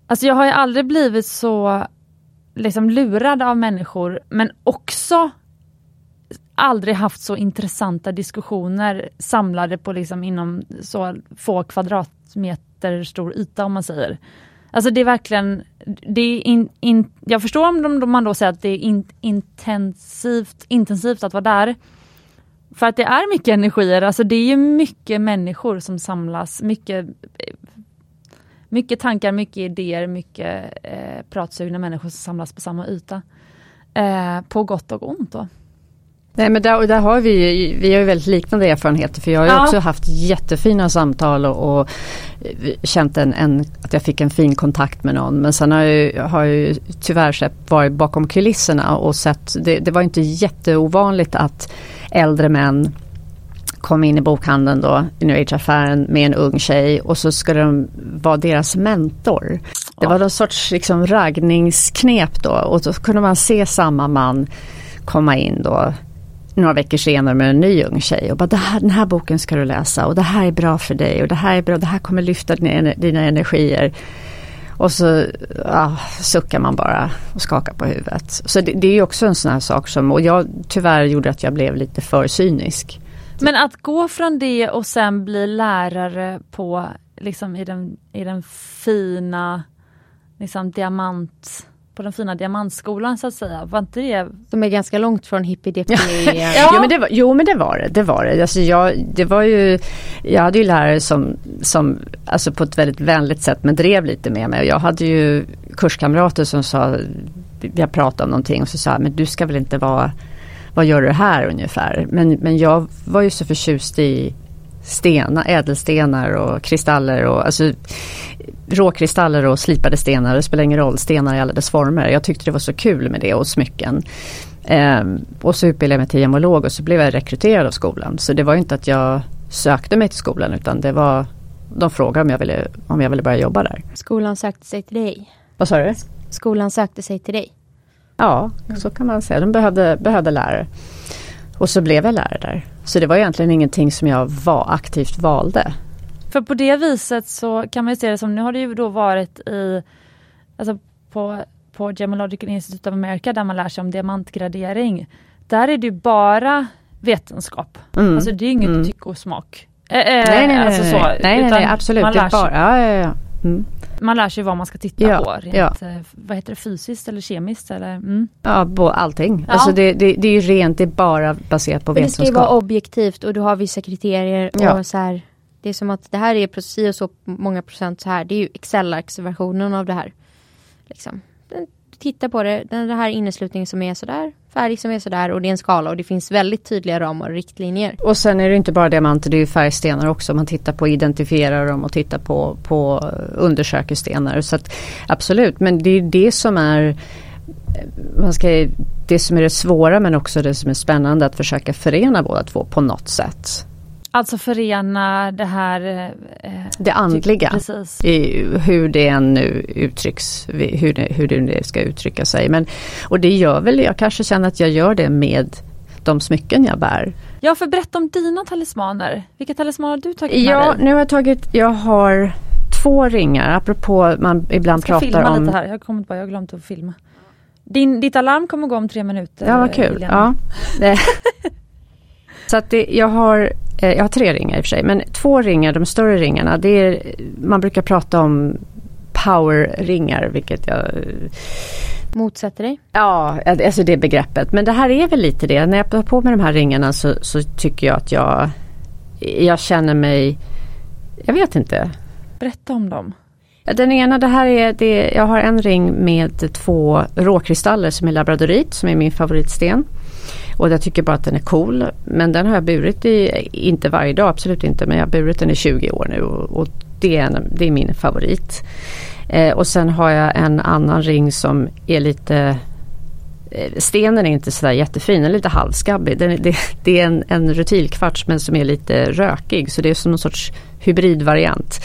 alltså jag har ju aldrig blivit så liksom lurad av människor, men också aldrig haft så intressanta diskussioner samlade på liksom inom så få kvadratmeter stor yta om man säger. Alltså det är verkligen, det är in, in, jag förstår om de, man då säger att det är in, intensivt, intensivt att vara där. För att det är mycket energier, alltså det är ju mycket människor som samlas, mycket, mycket tankar, mycket idéer, mycket eh, pratsugna människor som samlas på samma yta. Eh, på gott och ont då. Nej men där, där har vi, vi har ju väldigt liknande erfarenheter för jag har ju ja. också haft jättefina samtal och, och känt en, en, att jag fick en fin kontakt med någon. Men sen har jag, har jag ju tyvärr sett, varit bakom kulisserna och sett, det, det var inte jätteovanligt att äldre män kom in i bokhandeln då, i New Age-affären med en ung tjej och så skulle de vara deras mentor. Det var någon sorts liksom raggningsknep då och då kunde man se samma man komma in då några veckor senare med en ny ung tjej och bara här, den här boken ska du läsa och det här är bra för dig och det här är bra, det här kommer lyfta dina, dina energier. Och så ja, suckar man bara och skakar på huvudet. Så det, det är också en sån här sak som, och jag tyvärr gjorde att jag blev lite för cynisk. Men att gå från det och sen bli lärare på, liksom i den, i den fina, liksom diamant på den fina diamantskolan så att säga. Var inte det... De är ganska långt från hippie ja. jo, men det var, jo men det var det. det, var det. Alltså jag, det var ju, jag hade ju lärare som, som alltså på ett väldigt vänligt sätt men drev lite med mig. Jag hade ju kurskamrater som sa, vi har pratat om någonting och så sa men du ska väl inte vara, vad gör du här ungefär? Men, men jag var ju så förtjust i stenar, ädelstenar och kristaller och alltså råkristaller och slipade stenar, det spelar ingen roll, stenar i alla dess former. Jag tyckte det var så kul med det och smycken. Eh, och så utbildade jag mig till gemolog och så blev jag rekryterad av skolan. Så det var inte att jag sökte mig till skolan utan det var de frågade om jag ville, om jag ville börja jobba där. Skolan sökte sig till dig? Vad sa du? Skolan sökte sig till dig? Ja, så kan man säga. De behövde, behövde lärare. Och så blev jag lärare där. Så det var egentligen ingenting som jag var, aktivt valde. För på det viset så kan man ju se det som, nu har det ju då varit i, alltså på, på Gemological Institute of America där man lär sig om diamantgradering. Där är det ju bara vetenskap. Mm. Alltså det är inget mm. tycke och smak. Äh, nej, nej, nej, alltså så, nej, nej, nej, absolut. Man lär, sig, bara, ja, ja, ja. Mm. man lär sig vad man ska titta ja, på. Rent, ja. Eh, vad heter det, fysiskt eller kemiskt? Eller, mm. Ja, på allting. Ja. Alltså det, det, det, är ju rent, det är bara baserat på vetenskap. Det ska ju vara objektivt och du har vissa kriterier. Och ja. så här, det är som att det här är precis och så många procent så här. Det är ju Excel-versionen av det här. Liksom titta på det, den här inneslutningen som är sådär, färg som är sådär och det är en skala och det finns väldigt tydliga ramar och riktlinjer. Och sen är det inte bara diamanter, det är ju färgstenar också. Man tittar på identifierar dem och tittar på, på eh, undersöker stenar. Så att, absolut, men det är det som är eh, man ska, det som är det svåra men också det som är spännande att försöka förena båda två på något sätt. Alltså förena det här... Eh, det andliga. Precis. I, hur det än nu uttrycks, hur det, hur det ska uttrycka sig. Men, och det gör väl, jag kanske känner att jag gör det med de smycken jag bär. Ja, för berätta om dina talismaner. Vilka talismaner har du tagit med ja, dig? Nu har jag tagit, jag har två ringar, apropå man ibland pratar om... Jag ska filma lite här, jag har kommit på, jag har glömt att filma. Din, ditt alarm kommer gå om tre minuter. Ja, vad kul. Ja. Så att det, jag har Eh, jag har tre ringar i och för sig, men två ringar, de större ringarna, det är, man brukar prata om powerringar, vilket jag Motsätter dig? Ja, alltså det begreppet. Men det här är väl lite det. När jag tar på mig de här ringarna så, så tycker jag att jag, jag känner mig, jag vet inte. Berätta om dem. Den ena, det här är, det, jag har en ring med två råkristaller som är labradorit, som är min favoritsten. Och jag tycker bara att den är cool. Men den har jag burit i, inte varje dag, absolut inte, men jag har burit den i 20 år nu och, och det, är en, det är min favorit. Eh, och sen har jag en annan ring som är lite eh, Stenen är inte sådär jättefin, den är lite halvskabbig. Den, det, det, är en, en rutilkvarts men som är lite rökig så det är som någon sorts hybridvariant.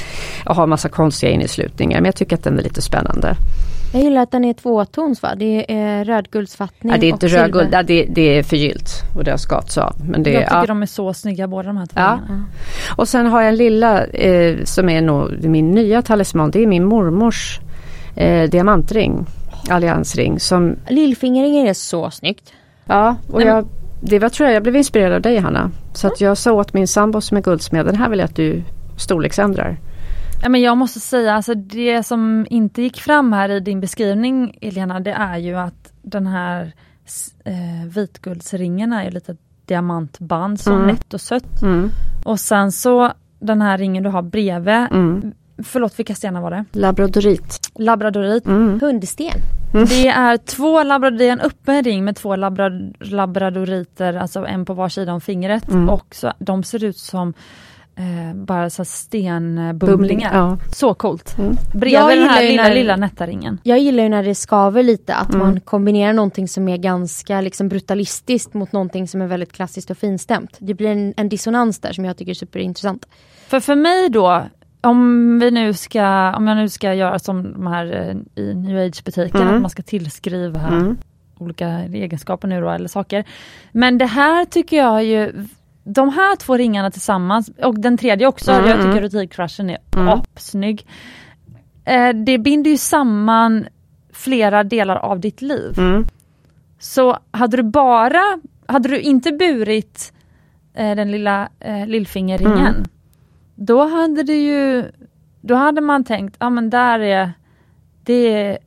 Och har massa konstiga inneslutningar men jag tycker att den är lite spännande. Jag gillar att den är tvåtons va? Det är rödguldsfattning ja, det är inte rödguld, ja, det, det, är förgyllt och det har skats av. Men det, jag tycker ja. de är så snygga båda de här två. Ja. Och sen har jag en lilla eh, som är nog min nya talisman. Det är min mormors eh, diamantring. Alliansring. Som... Lillfingeringen är så snyggt. Ja, och Nej, jag, det var tror jag, jag blev inspirerad av dig Hanna. Så att jag sa åt min sambo som är guldsmed, den här vill jag att du storleksändrar. Ja, men jag måste säga, alltså det som inte gick fram här i din beskrivning Elena, det är ju att den här eh, vitguldsringen är ju lite diamantband, så mm. nätt och sött. Mm. Och sen så den här ringen du har bredvid, mm. förlåt vilka stenar var det? Labradorit. Labradorit. Mm. Hundsten. Mm. Det är två labradorit, en öppen ring med två labra, labradoriter, alltså en på var sida om fingret. Mm. Och så, de ser ut som eh, bara så stenbumlingar. Ja. Så coolt. Mm. Bredvid den här lilla, när, lilla nätta ringen. Jag gillar ju när det skaver lite, att mm. man kombinerar någonting som är ganska liksom brutalistiskt mot någonting som är väldigt klassiskt och finstämt. Det blir en, en dissonans där som jag tycker är superintressant. För för mig då, om vi nu ska, om jag nu ska göra som de här eh, i new age-butiken, mm. att man ska tillskriva mm. olika egenskaper nu då, eller saker. Men det här tycker jag ju de här två ringarna tillsammans och den tredje också, mm. jag tycker rutikcrushen är mm. apsnygg. Eh, det binder ju samman flera delar av ditt liv. Mm. Så hade du bara, hade du inte burit eh, den lilla eh, lillfingerringen, mm. då hade du ju, då hade man tänkt, ja men där är det är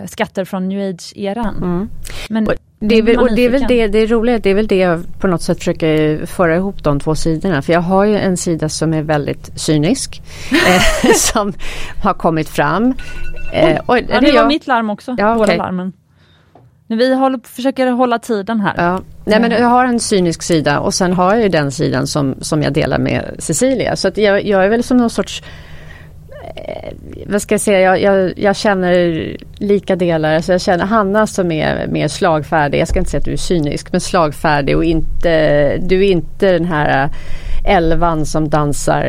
eh, skatter från new age-eran. Mm. Men det är, väl, och det är väl det, det är roligt, det är väl det jag på något sätt försöker föra ihop de två sidorna. För jag har ju en sida som är väldigt cynisk. eh, som har kommit fram. Eh, och, ja, det var mitt larm också, ja, båda okay. larmen. Vi håller, försöker hålla tiden här. Ja. Nej, men jag har en cynisk sida och sen har jag ju den sidan som, som jag delar med Cecilia. Så att jag, jag är väl som någon sorts eh, vad ska jag säga, jag, jag, jag, känner lika delar. Alltså jag känner Hanna som är mer slagfärdig. Jag ska inte säga att du är cynisk men slagfärdig och inte, du är inte den här elvan som dansar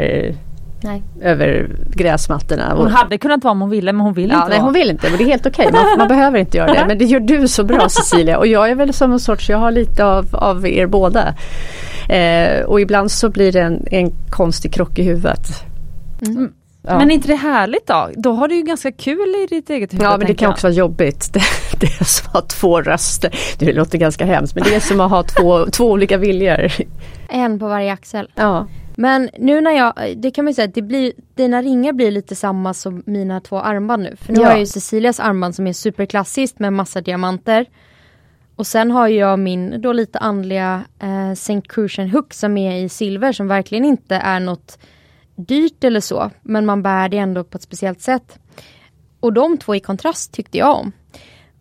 Nej. över gräsmattorna. Hon hade kunnat vara om hon ville men hon vill ja, inte Nej vara. hon vill inte men det är helt okej. Okay. Man, man, behöver inte göra det. Men det gör du så bra Cecilia och jag är väl som en sorts, jag har lite av, av er båda. Eh, och ibland så blir det en, en konstig krock i huvudet. Mm. Ja. Men inte det härligt då? Då har du ju ganska kul i ditt eget huvud. Ja men det kan jag. också vara jobbigt. Det, det, är som att ha två röster. Det låter ganska hemskt men det är som att ha två, två olika viljor. En på varje axel. Ja. Men nu när jag, det kan man säga, det blir, dina ringar blir lite samma som mina två armband nu. För nu ja. har jag ju Cecilias armband som är superklassiskt med massa diamanter. Och sen har jag min då lite andliga eh, St. Crucian hook som är i silver som verkligen inte är något dyrt eller så. Men man bär det ändå på ett speciellt sätt. Och de två i kontrast tyckte jag om.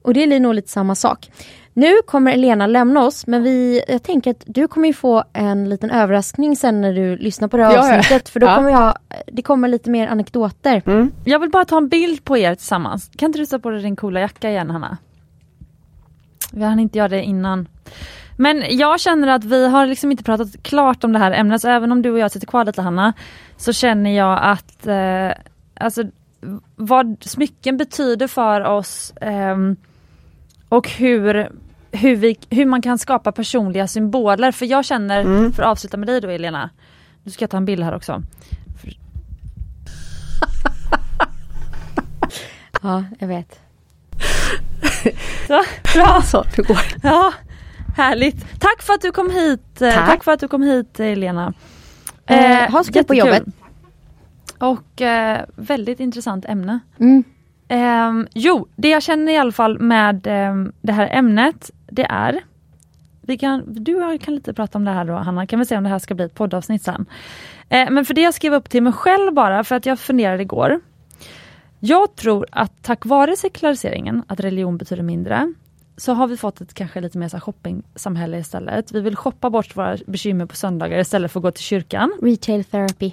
Och det är nog lite samma sak. Nu kommer Elena lämna oss men vi, jag tänker att du kommer få en liten överraskning sen när du lyssnar på det här ja, avsnittet. För då ja. kommer jag, det kommer lite mer anekdoter. Mm. Jag vill bara ta en bild på er tillsammans. Kan inte du ta på dig din coola jacka igen Hanna? Vi hann inte göra det innan. Men jag känner att vi har liksom inte pratat klart om det här ämnet, så även om du och jag sitter kvar lite Hanna, så känner jag att eh, alltså, vad smycken betyder för oss eh, och hur, hur, vi, hur man kan skapa personliga symboler. För jag känner, mm. för att avsluta med dig då Elena, nu ska jag ta en bild här också. ja, jag vet. Så, bra! Så, det går. Ja, härligt. Tack för att du kom hit. Eh, tack, Tack för att du kom hit Lena. Eh, eh ha så kul på jobbet. Och eh, väldigt intressant ämne. Mm. Eh, jo, det jag känner i alla fall med eh, det här ämnet, det är vi kan, du och jag kan lite prata om det här då Hanna, kan vi se om det här ska bli ett poddavsnitt sen. Eh, men för det jag skrev upp till mig själv bara, för att jag funderade igår. Jag tror att tack vare sekulariseringen, att religion betyder mindre, så har vi fått ett kanske lite mer shoppingsamhälle istället. Vi vill shoppa bort våra bekymmer på söndagar istället för att gå till kyrkan. Retail therapy.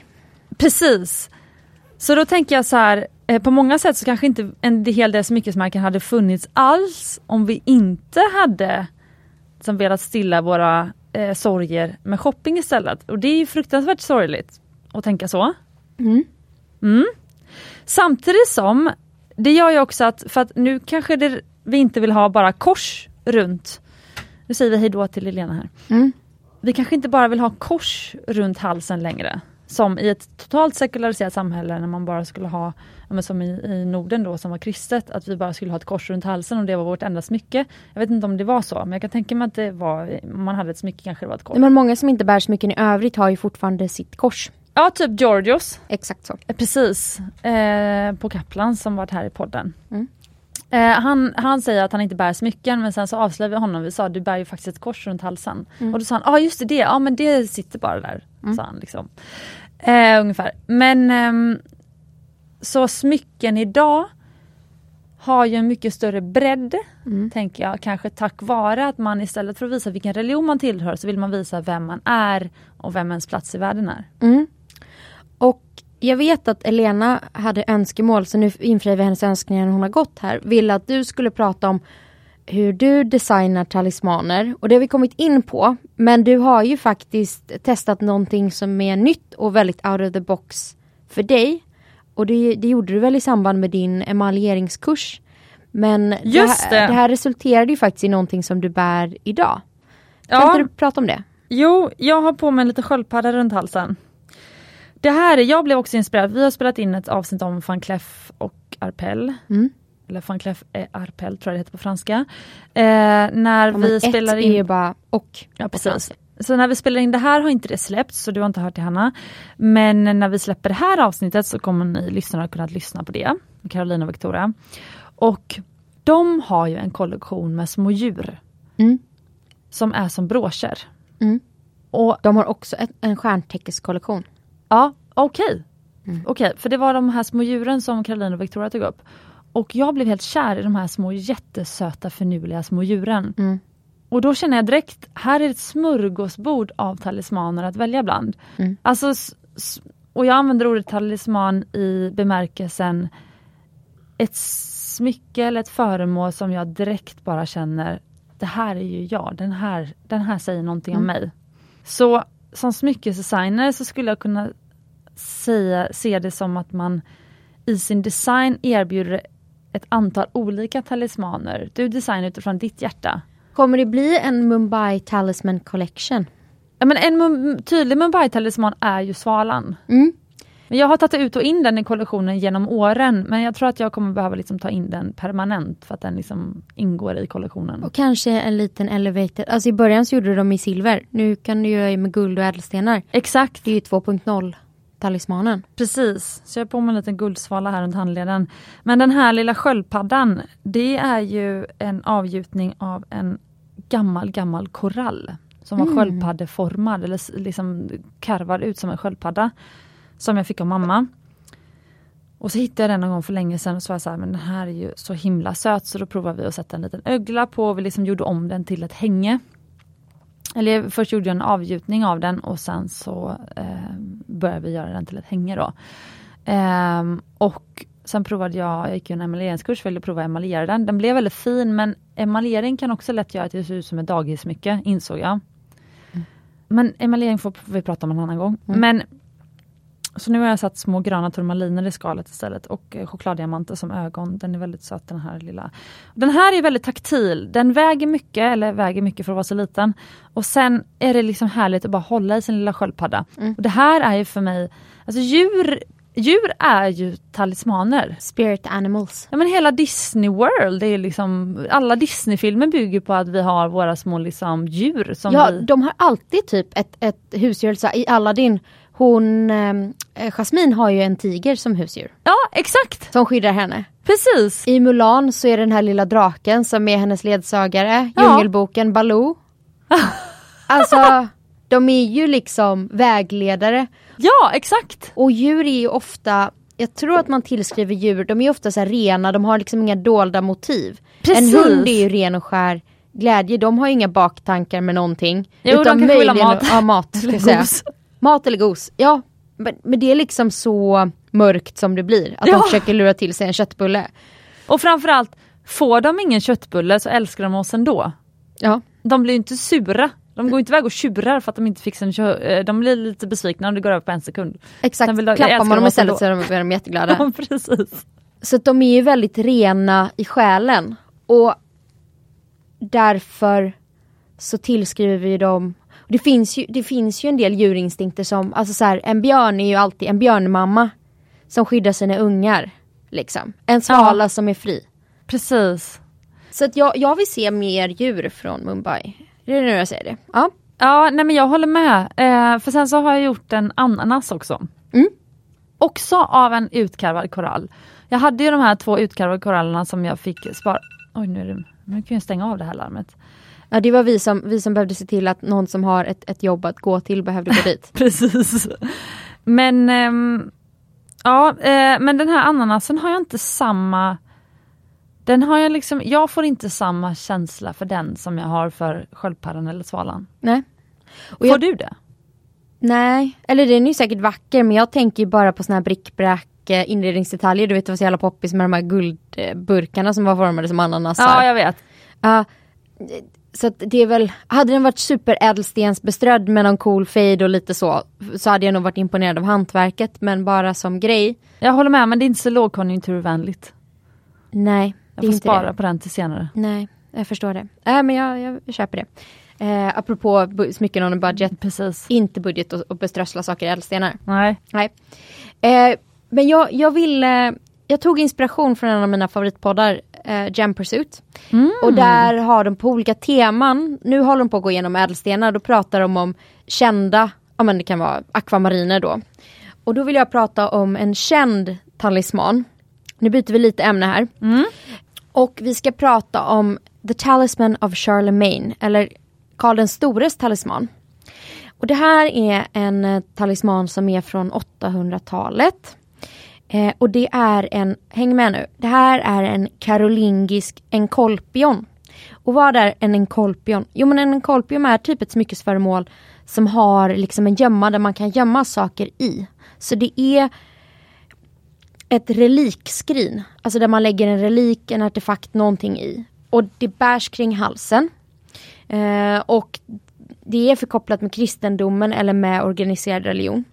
Precis. Så då tänker jag så här, eh, på många sätt så kanske inte en hel del smyckesmärken hade funnits alls om vi inte hade som velat stilla våra eh, sorger med shopping istället. Och det är ju fruktansvärt sorgligt att tänka så. Mm. Mm. Samtidigt som det gör ju också att, för att nu kanske det, vi inte vill ha bara kors runt. Nu säger vi hejdå till Helena här. Mm. Vi kanske inte bara vill ha kors runt halsen längre. Som i ett totalt sekulariserat samhälle när man bara skulle ha, som i, i Norden då som var kristet, att vi bara skulle ha ett kors runt halsen och det var vårt enda smycke. Jag vet inte om det var så, men jag kan tänka mig att det var, man hade ett smycke kanske det var ett kors. Men många som inte bär smycken i övrigt har ju fortfarande sitt kors. Ja, typ Georgios. Exakt så. Eh, precis. Eh, på Kaplan som varit här i podden. Mm. Eh, han, han säger att han inte bär smycken men sen så avslöjade vi honom. Vi sa du bär ju faktiskt ett kors runt halsen. Mm. Och då sa han, ja ah, just det, ja men det sitter bara där. Mm. Sa han liksom. Eh, ungefär. Men ehm, så smycken idag har ju en mycket större bredd, mm. tänker jag. Kanske tack vare att man istället för att visa vilken religion man tillhör så vill man visa vem man är och vem ens plats i världen är. Mm. Och jag vet att Elena hade önskemål, så nu infriar vi hennes önskningar när hon har gått här. Ville att du skulle prata om hur du designar talismaner och det har vi kommit in på. Men du har ju faktiskt testat någonting som är nytt och väldigt out of the box för dig. Och det, det gjorde du väl i samband med din emaljeringskurs. Men Just det, här, det. det här resulterade ju faktiskt i någonting som du bär idag. Kan ja. inte du prata om det? Jo, jag har på mig lite sköldpadda runt halsen. Det här, jag blev också inspirerad. Vi har spelat in ett avsnitt om van Cleef och Arpel. Mm. Eller van Cleef et Arpel tror jag det heter på franska. Eh, när ja, vi spelar in... är bara och. Ja precis. Så när vi spelar in det här har inte det släppts, så du har inte hört det Hanna. Men när vi släpper det här avsnittet så kommer ni lyssnare kunna lyssna på det. Carolina och Victoria. Och de har ju en kollektion med små djur. Mm. Som är som broscher. Mm. Och de har också ett, en stjärntäckeskollektion. Ja, okej. Okay. Mm. Okej, okay, för det var de här små djuren som Caroline och Victoria tog upp. Och jag blev helt kär i de här små jättesöta finurliga små djuren. Mm. Och då känner jag direkt, här är ett smörgåsbord av talismaner att välja bland. Mm. Alltså och jag använder ordet talisman i bemärkelsen ett smycke eller ett föremål som jag direkt bara känner, det här är ju jag, den här, den här säger någonting Mm. om mig. Så som smyckesdesigner så skulle jag kunna säga, se det som att man i sin design erbjuder ett antal olika talismaner. Du designar utifrån ditt hjärta. Kommer det bli en Mumbai Talisman Collection? Ja, men en mum- tydlig Mumbai-talisman är ju svalan. Mm. Men jag har tagit ut och in den i kollektionen genom åren men jag tror att jag kommer behöva liksom ta in den permanent för att den liksom ingår i kollektionen. Och kanske en liten elevated, alltså i början så gjorde de i silver. Nu kan du göra med guld och ädelstenar. Exakt, Det är ju 2.0 talismanen. precis. Så jag har på mig en liten guldsvala här runt handleden. Men den här lilla sköldpaddan, det är ju en avgjutning av en gammal, gammal korall. Som var Mm. sköldpaddeformad eller liksom karvad ut som en sköldpadda. Som jag fick av mamma. Och så hittade jag den någon gång för länge sedan och så var jag så här, men den här är ju så himla söt så då provade vi att sätta en liten ögla på och vi liksom gjorde om den till ett hänge. Eller först gjorde jag en avgjutning av den och sen så eh, började vi göra den till ett hänge då. Ehm, och sen provade jag, jag gick ju en emaljeringskurs, ville prova att emaljera den. Den blev väldigt fin men emaljering kan också lätt göra att det ser ut som ett dagismycke, insåg jag. Men emaljering får vi prata om en annan gång. Mm. Men så nu har jag satt små gröna turmaliner i skalet istället och eh, chokladdiamanter som ögon. Den är väldigt söt den här lilla. Den här är väldigt taktil. Den väger mycket, eller väger mycket för att vara så liten. Och sen är det liksom härligt att bara hålla i sin lilla sköldpadda. Mm. Och det här är ju för mig, alltså djur, djur är ju talismaner. Spirit animals. Ja men hela Disney World, det är liksom, alla Disney-filmer bygger på att vi har våra små liksom djur som Ja, vi... de har alltid typ ett, ett husdjur. I Aladdin, hon, eh, Jasmine har ju en tiger som husdjur. Ja exakt, Som skyddar henne. precis. I Mulan så är det den här lilla draken som är hennes ledsagare. Ja. Djungelboken Baloo. alltså, de är ju liksom vägledare. Ja exakt. Och djur är ju ofta, jag tror att man tillskriver djur, de är ofta så rena, de har liksom inga dolda motiv. Precis. En hund är ju ren och skär glädje, de har ju inga baktankar med någonting. Jo, de kanske vill ha mat. Ja, mat Eller gos. Mat eller gos, ja. Men, men det är liksom så mörkt som det blir. Att Ja. de försöker lura till sig en köttbulle. Och framförallt, får de ingen köttbulle så älskar de oss ändå. Ja. De blir inte sura. De går inte iväg och tjurar för att de inte fick sin kö- eh, De blir lite besvikna om det går över på en sekund. Exakt, Sen vill de- klappar man dem istället så är de, är de jätteglada. Ja, precis. Så de är ju väldigt rena i själen. Och därför så tillskriver vi dem det finns, ju, det finns ju en del djurinstinkter som, alltså så här, en björn är ju alltid en björnmamma som skyddar sina ungar. Liksom. En svala som är fri. Precis. Så att jag, jag vill se mer djur från Mumbai. Det är nu jag säger det. Ja. Ja, nej men jag håller med. Eh, för sen så har jag gjort en ananas också. Mm. Också av en utkarvad korall. Jag hade ju de här två utkarvade korallerna som jag fick spara. Oj, nu, är det, nu kan jag stänga av det här larmet. Ja, det var vi som, vi som behövde se till att någon som har ett, ett jobb att gå till behövde gå dit. Precis. Men ehm, ja, eh, men den här ananasen har jag inte samma den har jag liksom, jag får inte samma känsla för den som jag har för sköldpaddan eller svalan. Nej. Och Får jag, du det? Nej, eller den är ju säkert vacker men jag tänker bara på såna här brickbrack eh, inredningsdetaljer. Du vet det var så jävla poppis med de här guldburkarna som var formade som ananaser. Ja, jag vet. Ja, så att det är väl, hade den varit superädelstensbeströdd med någon cool fade och lite så, så hade jag nog varit imponerad av hantverket men bara som grej, Jag håller med, men det är inte så lågkonjunkturvänligt. nej. Jag det är får spara det. på den till senare. Nej, jag förstår det. Nej men jag, jag, jag köper det. Eh, apropå smycken on a budget, Precis. inte budget och, och beströssla saker i ädelstenar. Nej. Nej. Eh, men jag, jag ville, jag tog inspiration från en av mina favoritpoddar, eh, Gem Pursuit. Mm. Och där har de på olika teman, nu håller de på att gå igenom ädelstenar, då pratar de om kända, ja men det kan vara akvamariner då. Och då vill jag prata om en känd talisman. Nu byter vi lite ämne här. Mm. Och vi ska prata om The Talisman of Charlemagne, eller Karl den stores talisman. Och det här är en eh, talisman som är från 800-talet. Eh, och det är en, häng med nu, det här är en karolingisk enkolpion. Och vad är en enkolpion? Jo men en enkolpion är typ ett smyckesföremål som har liksom en gömma där man kan gömma saker i. Så det är ett relikskrin, alltså där man lägger en relik, en artefakt, någonting i. Och det bärs kring halsen. Eh, och det är förkopplat med kristendomen eller med organiserad religion.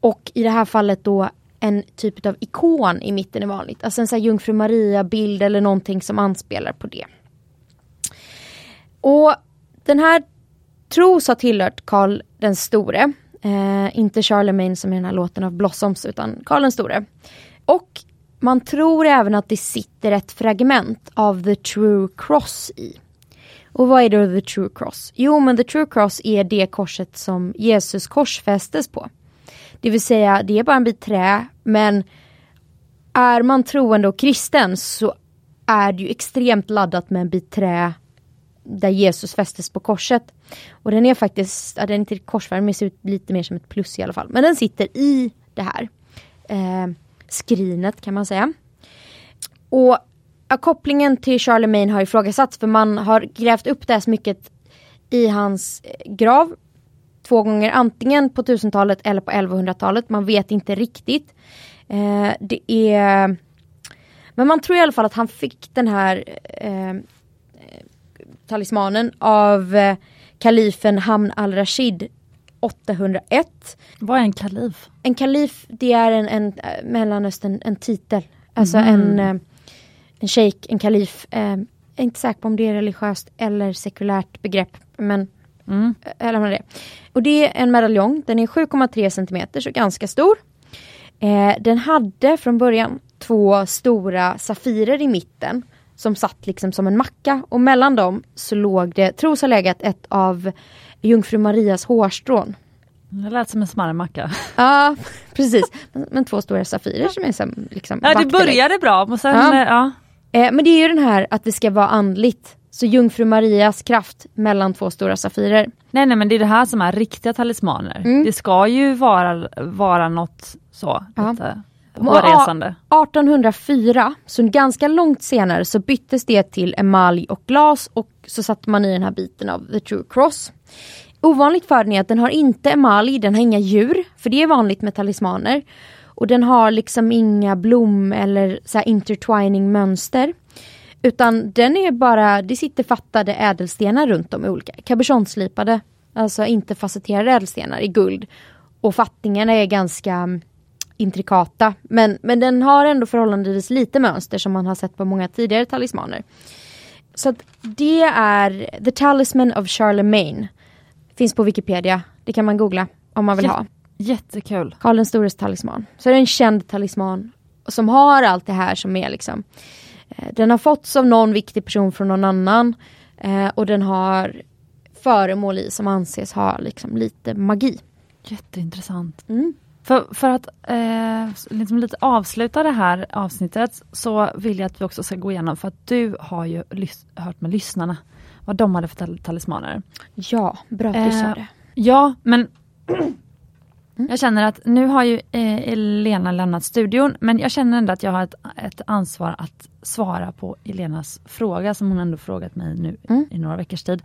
Och i det här fallet då en typ av ikon i mitten är vanligt. Alltså en sån här Jungfru Maria-bild eller någonting som anspelar på det. Och den här tros ha tillhört Karl den store. Eh, inte Charlemagne som i den här låten av Blossoms utan Karl den store. Och man tror även att det sitter ett fragment av the true cross i. Och vad är då the true cross? Jo men the true cross är det korset som Jesus korsfästes på. Det vill säga det är bara en bit trä men är man troende och kristen så är det ju extremt laddat med en bit trä där Jesus fästes på korset. Och den är faktiskt, ja, den är inte korsfärgad men ser ut lite mer som ett plus i alla fall. Men den sitter i det här eh, skrinet kan man säga. Och ja, kopplingen till Charlemagne har ifrågasatts för man har grävt upp det här smycket i hans eh, grav två gånger antingen på 1000-talet eller på 1100-talet. Man vet inte riktigt. Eh, det är men man tror i alla fall att han fick den här eh, talismanen av eh, kalifen Hamn al-Rashid 801. Vad är en kalif? En kalif det är en, en eh, Mellanöstern, en titel. Alltså mm. en, eh, en sheik, en kalif. Eh, jag är inte säker på om det är religiöst eller sekulärt begrepp. Men mm. eller vad det. Och det är en medaljong, den är 7,3 cm så ganska stor. Eh, den hade från början två stora safirer i mitten som satt liksom som en macka och mellan dem så låg det, tros ha legat ett av Jungfru Marias hårstrån. Det lät som en smarrmacka. Ja, precis. Men, men, två stora safirer som är som liksom Ja, det började bra och sen, ja. ja. Eh, men det är ju den här att det ska vara andligt. Så Jungfru Marias kraft mellan två stora safirer. Nej nej men det är det här som är riktiga talismaner. Mm. Det ska ju vara, vara något så. Lite hårresande. 1804, så ganska långt senare, så byttes det till emalj och glas och så satte man i den här biten av the true cross. Ovanligt för den är att den har inte emalj, den har inga djur, för det är vanligt med talismaner. Och den har liksom inga blom eller så intertwining mönster. Utan den är bara, det sitter fattade ädelstenar runt om i olika, cabochonslipade, alltså inte facetterade ädelstenar i guld. Och fattningarna är ganska intrikata. Men, men den har ändå förhållandevis lite mönster som man har sett på många tidigare talismaner. Så att det är The Talisman of Charlemagne. Finns på Wikipedia. Det kan man googla om man vill Jätte, ha. Jättekul. Karl den stores talisman. Så det är en känd talisman som har allt det här som är liksom Den har fåtts av någon viktig person från någon annan eh, och den har föremål i som anses ha liksom lite magi. Jätteintressant. Mm. För, för att eh, liksom lite avsluta det här avsnittet så vill jag att vi också ska gå igenom, för att du har ju hört med lyssnarna vad de hade för talismaner. Ja, bra att du eh, sa det. Ja, men jag känner att nu har ju eh, Elena lämnat studion, men jag känner ändå att jag har ett, ett ansvar att svara på Elenas fråga som hon ändå frågat mig nu mm. i några veckors tid.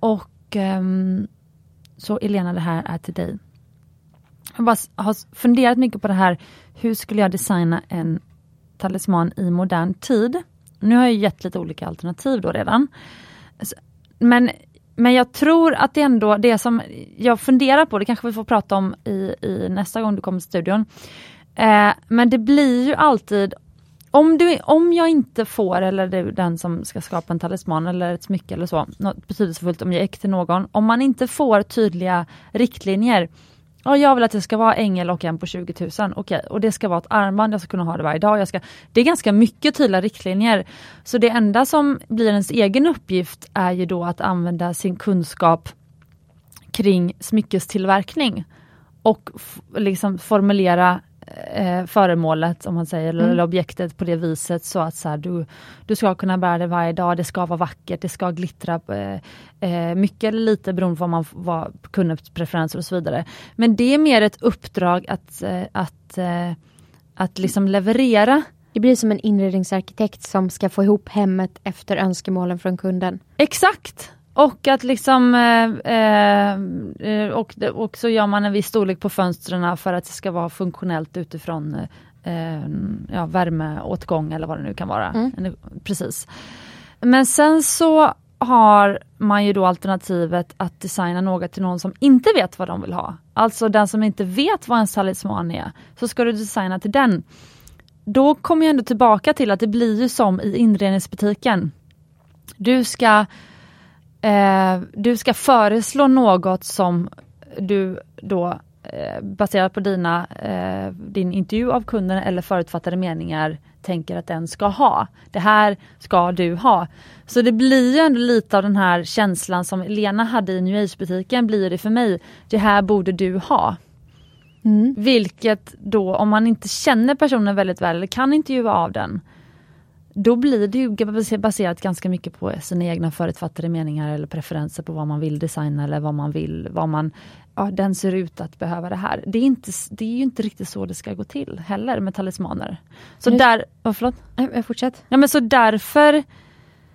Och ehm, Så Elena, det här är till dig. Jag har funderat mycket på det här, hur skulle jag designa en talisman i modern tid? Nu har jag gett lite olika alternativ då redan. Men, men jag tror att det ändå, det som jag funderar på, det kanske vi får prata om i, i nästa gång du kommer till studion. Eh, men det blir ju alltid, om, du, om jag inte får, eller det är den som ska skapa en talisman eller ett smycke eller så, något betydelsefullt om jag är till någon, om man inte får tydliga riktlinjer Ja, jag vill att det ska vara ängel och en på 20 000. Okej, okay. och det ska vara ett armband, jag ska kunna ha det varje dag. Jag ska, det är ganska mycket tydliga riktlinjer. Så det enda som blir ens egen uppgift är ju då att använda sin kunskap kring smyckestillverkning och liksom formulera eh, föremålet, om man säger, mm. eller objektet på det viset så att så här, du, du ska kunna bära det varje dag, det ska vara vackert, det ska glittra eh, eh mycket eller lite beroende på vad man vad kundens preferenser och så vidare. Men det är mer ett uppdrag att, eh, att, eh, att liksom leverera Det blir som en inredningsarkitekt som ska få ihop hemmet efter önskemålen från kunden. Exakt! Och att liksom eh, eh, och, och så gör man en viss storlek på fönstren för att det ska vara funktionellt utifrån eh, ja, värmeåtgång eller vad det nu kan vara. Mm. Precis. Men sen så har man ju då alternativet att designa något till någon som inte vet vad de vill ha. Alltså den som inte vet vad en talisman är, så ska du designa till den. Då kommer jag ändå tillbaka till att det blir ju som i inredningsbutiken. Du ska, eh, du ska föreslå något som du då eh, baserat på dina, eh, din intervju av kunden eller förutfattade meningar tänker att den ska ha. Det här ska du ha. Så det blir ju ändå lite av den här känslan som Lena hade i New Age-butiken blir det för mig. Det här borde du ha. Mm. Vilket då, om man inte känner personen väldigt väl eller kan intervjua av den, då blir det ju baserat ganska mycket på sina egna förutfattade meningar eller preferenser på vad man vill designa eller vad man vill, vad man, ja den ser ut att behöva det här. Det är, inte, det är ju inte riktigt så det ska gå till heller med talismaner. Så Nu- där, oh, förlåt? Fortsätt. Ja men så därför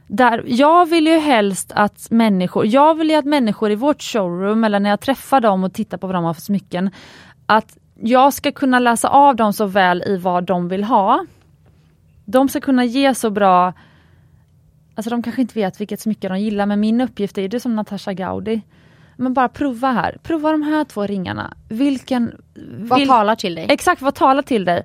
där, jag vill ju helst att människor, jag vill ju att människor i vårt showroom eller när jag träffar dem och tittar på vad de har för smycken, att jag ska kunna läsa av dem så väl i vad de vill ha. De ska kunna ge så bra, alltså de kanske inte vet vilket smycke de gillar men min uppgift är det som Natasha Gaudi. Men bara prova här, prova de här två ringarna. Vilken... Vad vil- talar till dig? Exakt, vad talar till dig?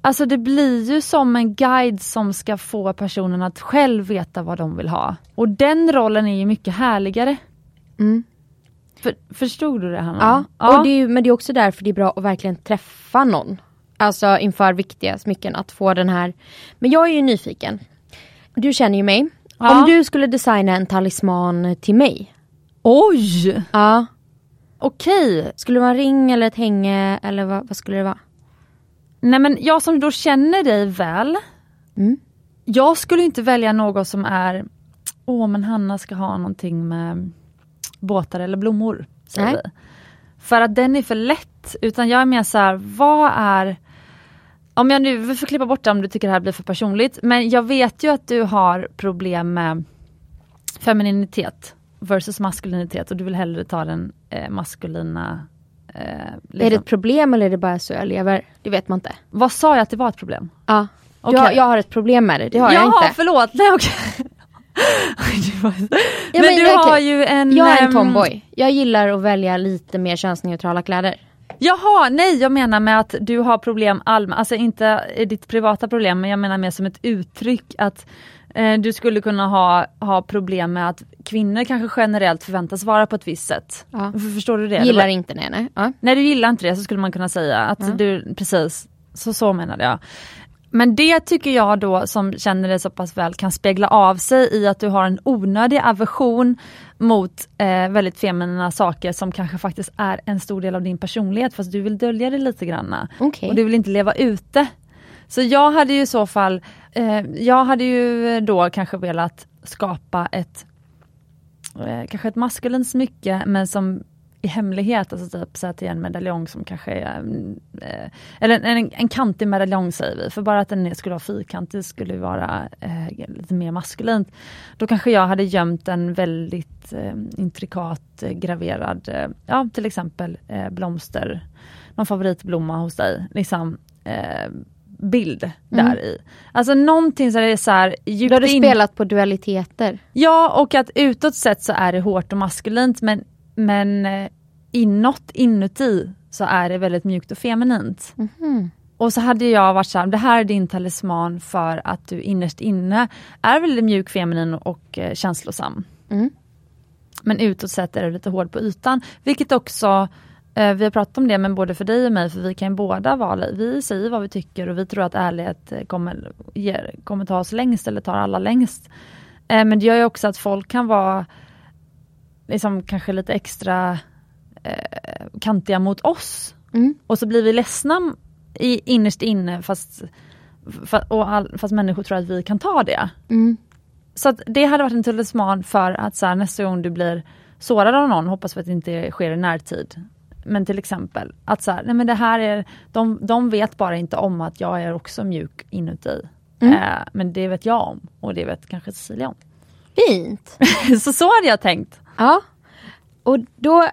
Alltså det blir ju som en guide som ska få personen att själv veta vad de vill ha. Och den rollen är ju mycket härligare. Mm. För, förstod du det Hanna? Ja, Och det är, ju- men det är också därför det är bra att verkligen träffa någon. Alltså inför viktiga smycken, att få den här. Men jag är ju nyfiken. Du känner ju mig. Ja. Om du skulle designa en talisman till mig. Oj! Ja. Okej. Skulle det vara en ring eller ett hänge eller vad, vad skulle det vara? Nej men jag som då känner dig väl. Mm. Jag skulle inte välja något som är, åh men Hanna ska ha någonting med båtar eller blommor. Säger Nej. vi. För att den är för lätt. Utan jag är mer så här, vad är om jag nu, vi får klippa bort det om du tycker det här blir för personligt. Men jag vet ju att du har problem med femininitet versus maskulinitet och du vill hellre ta den eh, maskulina eh, Är det liksom. ett problem eller är det bara så jag lever? Det vet man inte. Vad sa jag att det var ett problem? Ja. Okej. Jag, jag har ett problem med det, det har jag Jaha, inte. förlåt. Nej, okej. Det var- men, men du jag har ju en... Jag är en ehm, tomboy. Jag gillar att välja lite mer könsneutrala kläder. Jaha, nej jag menar med att du har problem allmänt, alltså inte i ditt privata problem men jag menar mer som ett uttryck att eh, du skulle kunna ha, ha problem med att kvinnor kanske generellt förväntas vara på ett visst sätt. Ja. För- Förstår du det? Gillar Det var- inte nej, nej. Ja. Nej du gillar inte det så skulle man kunna säga att du, precis, så, så menade jag. Men det tycker jag då som känner dig så pass väl kan spegla av sig i att du har en onödig aversion mot eh, väldigt feminina saker som kanske faktiskt är en stor del av din personlighet fast du vill dölja det lite granna. Okej. Och du vill inte leva ute. Så jag hade ju i så fall, eh, jag hade ju då kanske velat skapa ett eh, kanske ett maskulint smycke men som i hemlighet, alltså typ så att det är en medaljong som kanske är, mm, eh, eller en, en kantig medaljong säger vi, för bara att den skulle vara fyrkantig skulle vara eh, lite mer maskulint. Då kanske jag hade gömt en väldigt eh, intrikat eh, graverad, eh, ja till exempel blomster, någon favoritblomma hos dig, liksom bild där i. Alltså någonting så är så här djupt Då har du in- spelat på dualiteter. Ja, och att utåt sett så är det hårt och maskulint men, men inåt, inuti, så är det väldigt mjukt och feminint. Mhm. Och så hade jag varit så här, det här är din talisman för att du innerst inne är väldigt mjuk, feminin och eh, känslosam. Mm. Men utåt sett är du lite hård på ytan, vilket också eh, vi har pratat om det, men både för dig och mig, för vi kan ju båda vara, vi säger vad vi tycker och vi tror att ärlighet eh, kommer, ger, kommer ta oss längst eller tar alla längst. Eh, men det gör ju också att folk kan vara liksom kanske lite extra eh, kantiga mot oss. Mm. Och så blir vi ledsna i, innerst inne fast, fa- och all, fast människor tror att vi kan ta det. Mm. Så det hade varit en talisman för att så här, nästa gång du blir sårad av någon, hoppas vi att det inte sker i närtid. Men till exempel att så här, nej men det här är, de, de vet bara inte om att jag är också mjuk inuti. Mm. Eh, men det vet jag om och det vet kanske Cecilia om. Fint! så så hade jag tänkt. Ja. Och då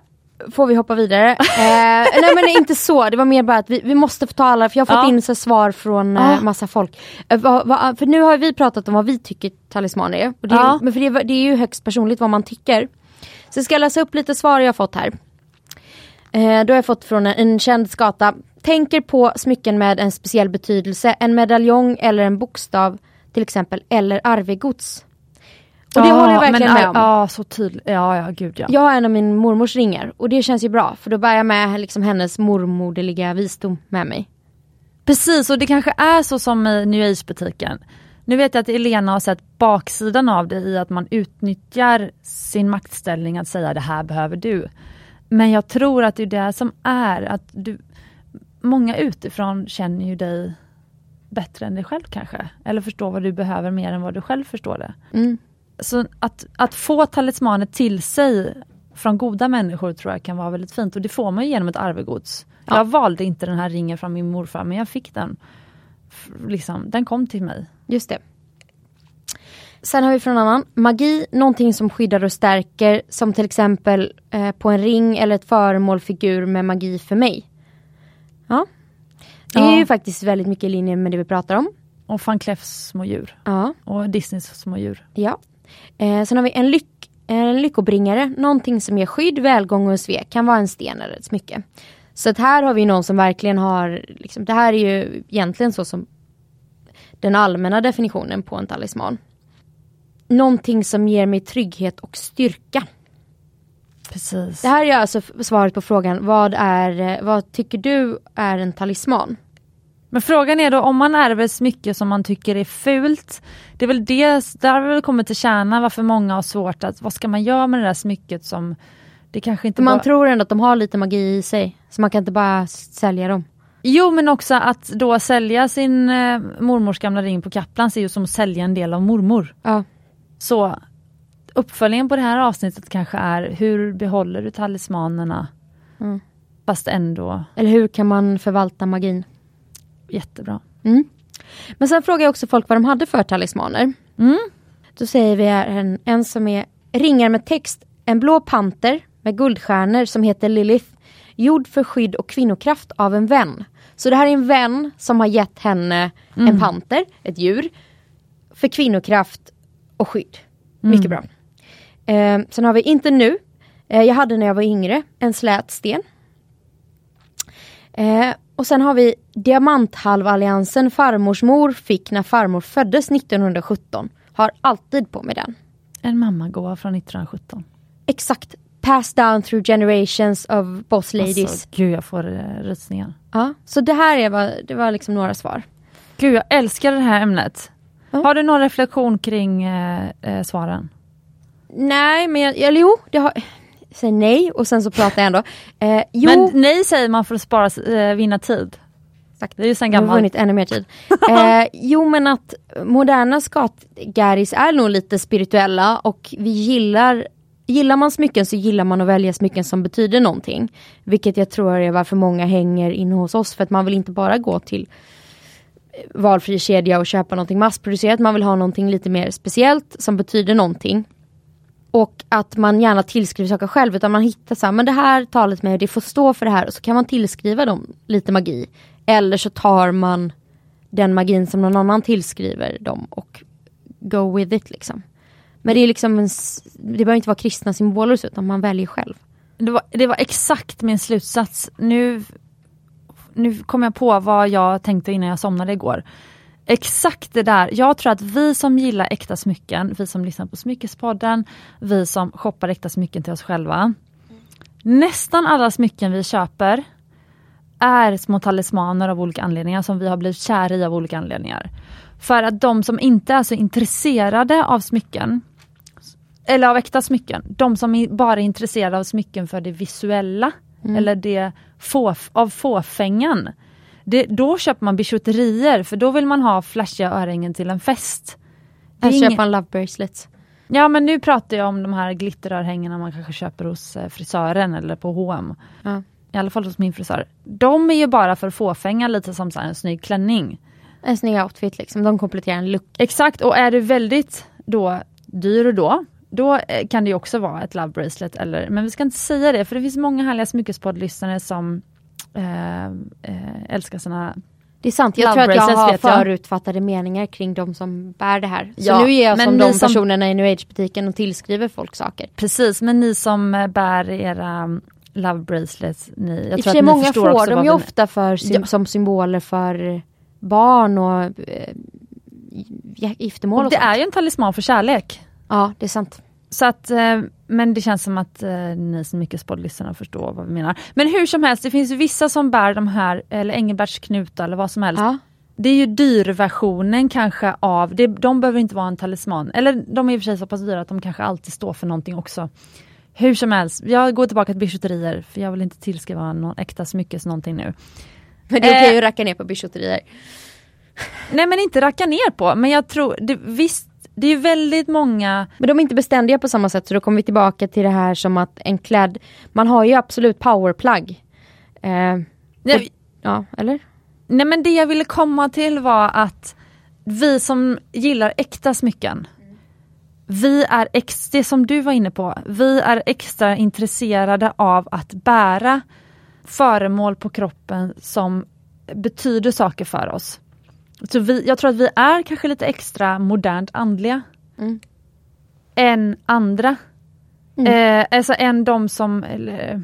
får vi hoppa vidare. eh, nej men inte så, det var mer bara att vi, vi måste få ta alla, för jag har fått Ja. in så svar från Ja. eh, massa folk. Eh, vad, vad, för nu har vi pratat om vad vi tycker talismaner är. Och det, Ja. Men för det, det är ju högst personligt vad man tycker. Så jag ska läsa upp lite svar jag har fått här. Eh, då har jag fått från en, en känd skata. Tänker på smycken med en speciell betydelse, en medaljong eller en bokstav till exempel, eller arvegods. Och det håller jag verkligen men, med om. Ja, så tydligt. Ja, ja, gud ja. Jag har en av min mormors ringar och det känns ju bra för då bär jag med liksom hennes mormoderliga visdom med mig. Precis, och det kanske är så som i New Age-butiken. Nu vet jag att Elena har sett baksidan av det i att man utnyttjar sin maktställning att säga det här behöver du. Men jag tror att det är det som är att du, många utifrån känner ju dig bättre än dig själv kanske. Eller förstår vad du behöver mer än vad du själv förstår det. Mm. Så att, att få talismaner till sig från goda människor tror jag kan vara väldigt fint och det får man genom ett arvegods. Ja. Jag valde inte den här ringen från min morfar men jag fick den. Liksom, den kom till mig. Just det. Sen har vi från en annan. Magi, någonting som skyddar och stärker som till exempel eh, på en ring eller ett föremål, figur med magi för mig. Ja. Det är Ja. ju faktiskt väldigt mycket i linje med det vi pratar om. Och van Cleefs små djur. Ja. Och Disneys små djur. Ja. Eh, sen har vi en, lyck, en lyckobringare, någonting som ger skydd, välgång och svek. Kan vara en sten eller ett smycke. Så att här har vi någon som verkligen har, liksom, det här är ju egentligen så som den allmänna definitionen på en talisman. Någonting som ger mig trygghet och styrka. Precis. Det här är alltså svaret på frågan, vad, är, vad tycker du är en talisman? Men frågan är då om man ärver smycke som man tycker är fult. Det är väl det, där har vi väl kommit till kärnan varför många har svårt att, vad ska man göra med det där smycket som det kanske inte Man bara... tror ändå att de har lite magi i sig, så man kan inte bara sälja dem. Jo men också att då sälja sin eh, mormors gamla ring på Kaplans är ju som att sälja en del av mormor. Ja. Så uppföljningen på det här avsnittet kanske är hur behåller du talismanerna Mm. fast ändå Eller hur kan man förvalta magin? Jättebra. Mm. Men sen frågar jag också folk vad de hade för talismaner. Mm. Då säger vi här en, en som är ringar med text. En blå panter med guldstjärnor som heter Lilith. Gjord för skydd och kvinnokraft av en vän. Så det här är en vän som har gett henne en panter, ett djur. För kvinnokraft och skydd. Mycket bra. Eh, sen har vi inte nu. Eh, jag hade när jag var yngre en slät sten. Eh, och sen har vi diamanthalvalliansen farmors mor fick när farmor föddes 1917. Har alltid på mig den. En mammagåva från 1917. Exakt. Passed down through generations of boss ladies. Alltså, gud jag får uh, rysningar. Ja, så det här är vad, det var liksom några svar. Gud jag älskar det här ämnet. Ja. Har du någon reflektion kring eh, eh, svaren? Nej, men jag, eller jo, det har... Säger nej och sen så pratar jag ändå. Eh, jo, Men nej säger man för att spara, eh, vinna tid. Exakt. Det är ju sen Jag har gammalt. vunnit ännu mer tid. Eh, jo men att moderna skatgaris är nog lite spirituella och vi gillar Gillar man smycken så gillar man att välja smycken som betyder någonting. Vilket jag tror är varför många hänger inne hos oss för att man vill inte bara gå till eh, valfri kedja och köpa någonting massproducerat. Man vill ha någonting lite mer speciellt som betyder någonting. Och att man gärna tillskriver saker själv utan man hittar så här, men det här talet med det får stå för det här och så kan man tillskriva dem lite magi. Eller så tar man den magin som någon annan tillskriver dem och go with it liksom. Men det är liksom en, det behöver inte vara kristna symboler så, utan man väljer själv. Det var, det var exakt min slutsats. Nu, nu kom jag på vad jag tänkte innan jag somnade igår. Exakt det där. Jag tror att vi som gillar äkta smycken, vi som lyssnar på Smyckespodden, vi som shoppar äkta smycken till oss själva. Nästan alla smycken vi köper är små talismaner av olika anledningar som vi har blivit kära i av olika anledningar. För att de som inte är så intresserade av smycken, eller av äkta smycken, de som bara är intresserade av smycken för det visuella, eller det få, av fåfängan. Det, då köper man bijouterier för då vill man ha flashiga örhängen till en fest. Det är Att ingen- köpa en love bracelet. Ja men nu pratar jag om de här glitterörhängena man kanske köper hos eh, frisören eller på H&M. Ja. I alla fall hos min frisör. De är ju bara för fåfänga lite som så här en snygg klänning. en snygg outfit liksom. De kompletterar en look. Exakt, och är du väldigt då dyr då, då eh, kan det också vara ett love bracelet. Eller, men vi ska inte säga det, för det finns många härliga smyckespoddlyssnare som eh, eh, älskar sina Det är sant, jag tror att jag har förutfattade meningar kring de som bär det här. Så Ja, nu är jag men som de som- personerna i New Age-butiken och tillskriver folk saker. Precis, men ni som bär era love bracelets, ni, jag I tror att ni många förstår får de ju ofta för, Ja. som symboler för barn och eh, gi- giftermål och, Och det sånt. är ju en talisman för kärlek. Ja, det är sant. Så att, eh, men det känns som att eh, ni som mycket poddlyssnare förstår vad vi menar. Men hur som helst, det finns vissa som bär de här, eller Engelbertsknutar eller vad som helst. Ja. Det är ju dyrversionen kanske av, det, de behöver inte vara en talisman. Eller de är i och för sig så pass dyra att de kanske alltid står för någonting också. Hur som helst, jag går tillbaka till bijouterier för jag vill inte tillskriva någon äkta smyckes någonting nu. Men det är okej Eh. att racka ner på bijouterier. Nej men inte racka ner på, men jag tror, det, visst, det är väldigt många Men de är inte beständiga på samma sätt så då kommer vi tillbaka till det här som att en klädd, man har ju absolut powerplug. Eh, Nej, ja, eller? Nej men det jag ville komma till var att vi som gillar äkta smycken, vi är ex, det som du var inne på, vi är extra intresserade av att bära föremål på kroppen som betyder saker för oss. Så vi, jag tror att vi är kanske lite extra modernt andliga Mm. än andra. Mm. Eh, alltså än de som, eller,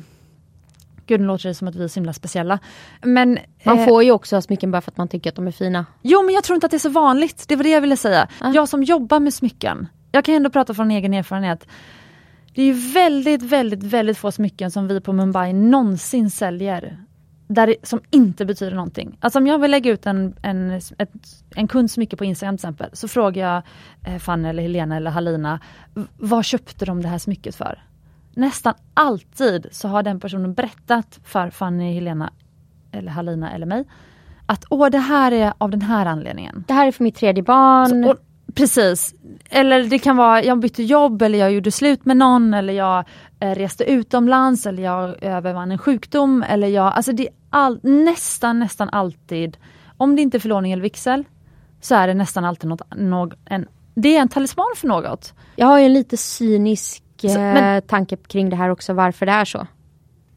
gud nu låter det som att vi är så himla speciella. Men, Man eh, får ju också ha smycken bara för att man tycker att de är fina. Jo men jag tror inte att det är så vanligt, det var det jag ville säga. Ah. Jag som jobbar med smycken, jag kan ändå prata från egen erfarenhet. Det är ju väldigt, väldigt, väldigt få smycken som vi på Mumbai någonsin säljer. Där som inte betyder någonting. Alltså om jag vill lägga ut en, en, ett, en kunds smycke på Instagram till exempel, så frågar jag eh, Fanny eller Helena eller Halina, "V- vad köpte de det här smycket för? Nästan alltid så har den personen berättat för Fanny, Helena eller Halina eller mig, att åh det här är av den här anledningen. Det här är för mitt tredje barn. Så, och, precis. Eller det kan vara, jag bytte jobb eller jag gjorde slut med någon eller jag reste utomlands eller jag övervann en sjukdom. Eller jag, alltså det är all, nästan, nästan alltid, om det inte är förlovning eller vigsel, så är det nästan alltid något, någ, en, det är en talisman för något. Jag har ju en lite cynisk eh, Så, men- tanke kring det här också, varför det är så.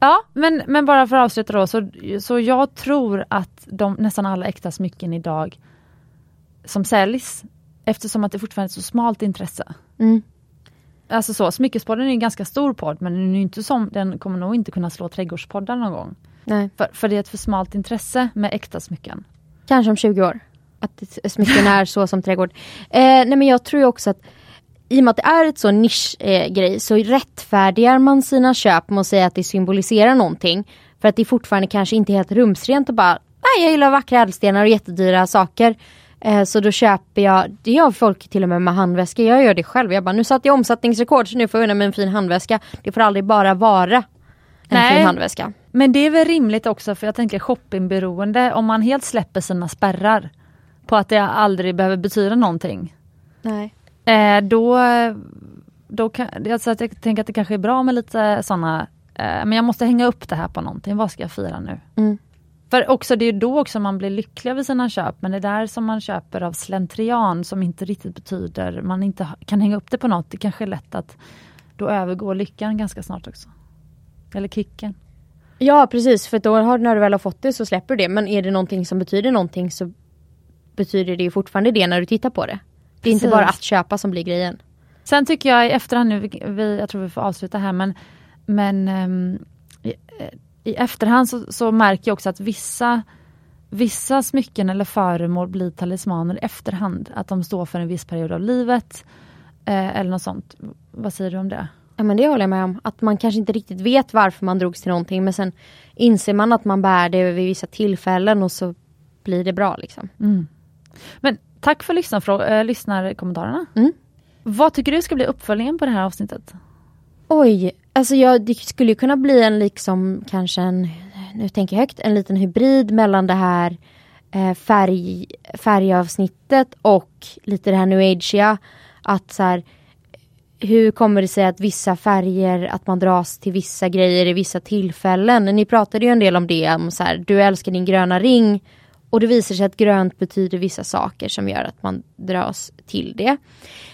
Ja, men, men bara för att avsluta då, så, så jag tror att de, nästan alla äkta smycken idag som säljs, eftersom att det fortfarande är ett så smalt intresse. Mm. Alltså så, Smyckespodden är en ganska stor podd men den, är inte som, den kommer nog inte kunna slå trädgårdspodden någon gång. Nej. För, för det är ett för smalt intresse med äkta smycken. Kanske om 20 år. Att smycken är så som trädgård. Eh, nej men jag tror också att i och med att det är ett så nischgrej eh, så rättfärdigar man sina köp med att säga att det symboliserar någonting. För att det fortfarande kanske inte är helt rumsrent och bara Nej jag gillar vackra ädelstenar och jättedyra saker. Eh, så då köper jag, det gör folk till och med med handväskor. Jag gör det själv. Jag bara nu satte jag omsättningsrekord så nu får jag unna mig en fin handväska. Det får aldrig bara vara en Nej. fin handväska. Men det är väl rimligt också för jag tänker shoppingberoende, om man helt släpper sina spärrar på att det aldrig behöver betyda någonting. Nej. Eh, då, då kan, alltså jag tänker att det kanske är bra med lite sådana, eh, men jag måste hänga upp det här på någonting, vad ska jag fira nu? Mm. För också, det är då också man blir lycklig över sina köp, men det där som man köper av slentrian som inte riktigt betyder, man inte kan hänga upp det på något, det kanske är lätt att då övergår lyckan ganska snart också. Eller kicken. Ja precis, för då har, när du väl har fått det så släpper du det. Men är det någonting som betyder någonting så betyder det ju fortfarande det när du tittar på det. Det är inte bara att köpa som blir grejen. Sen tycker jag i efterhand nu, vi- jag tror vi får avsluta här, men, men ehm, i, efterhand så, så märker jag också att vissa, vissa smycken eller föremål blir talismaner i efterhand. Att de står för en viss period av livet. Eh, eller något sånt. Vad säger du om det? Ja men det håller jag med om. Att man kanske inte riktigt vet varför man drogs till någonting men sen inser man att man bär det vid vissa tillfällen och så blir det bra liksom. Mm. Men tack för lyssnarfrå- äh, lyssnarkommentarerna. Mm. Vad tycker du ska bli uppföljningen på det här avsnittet? Oj, alltså jag, det skulle ju kunna bli en liksom kanske en, nu tänker jag högt, en liten hybrid mellan det här eh, färg, färgavsnittet och lite det här new agea. Att så här, hur kommer det sig att vissa färger, att man dras till vissa grejer i vissa tillfällen? Ni pratade ju en del om det, om så här, du älskar din gröna ring och det visar sig att grönt betyder vissa saker som gör att man dras till det.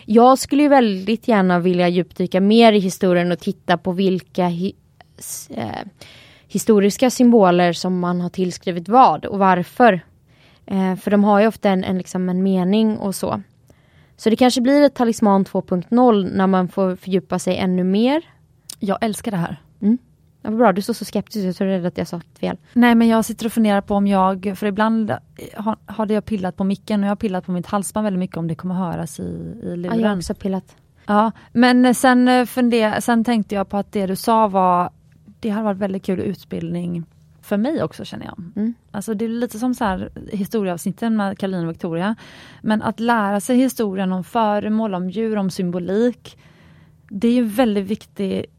Jag skulle ju väldigt gärna vilja djupdyka mer i historien och titta på vilka hi eh, historiska symboler som man har tillskrivit vad och varför. Eh, för de har ju ofta en, en, liksom en mening och så. Så det kanske blir ett talisman 2.0 när man får fördjupa sig ännu mer. Jag älskar det här. Mm. Ja, bra, du står så skeptisk ut, så är rädd att jag sagt fel. Nej men jag sitter och funderar på om jag, för ibland har, hade jag pillat på micken och jag har pillat på mitt halsband väldigt mycket om det kommer höras i, i luren. Ja, jag har också pillat. Ja, men sen, funder, sen tänkte jag på att det du sa var, det hade varit väldigt kul utbildning för mig också känner jag. Mm. Alltså det är lite som så här historieavsnitten med Karolina och Victoria. Men att lära sig historien om föremål, om djur, om symbolik. Det är ju väldigt viktigt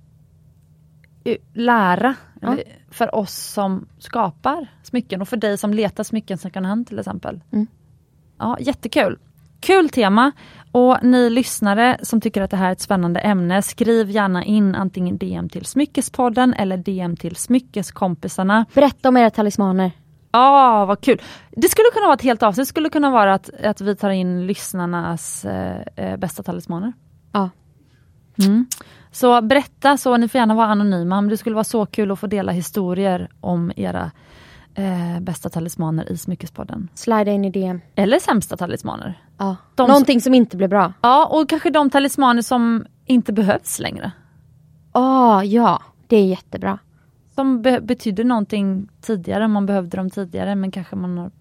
lära Ja. för oss som skapar smycken och för dig som letar smycken second hand till exempel. Mm. Ja, jättekul! Kul tema! Och ni lyssnare som tycker att det här är ett spännande ämne, skriv gärna in antingen DM till Smyckespodden eller DM till Smyckeskompisarna. Berätta om era talismaner. Ja, ah, vad kul! Det skulle kunna vara ett helt avsnitt, det skulle kunna vara att, att vi tar in lyssnarnas eh, eh bästa talismaner. Ja. Mm. Så berätta, så ni får gärna vara anonyma, men det skulle vara så kul att få dela historier om era eh, bästa talismaner i Smyckespodden. Slida in i DM. Eller sämsta talismaner. Ja. De Någonting som inte blev bra. Ja, och kanske de talismaner som inte behövs längre. Ah, ja, det är jättebra. Som be betydde någonting tidigare, man behövde dem tidigare men kanske man har,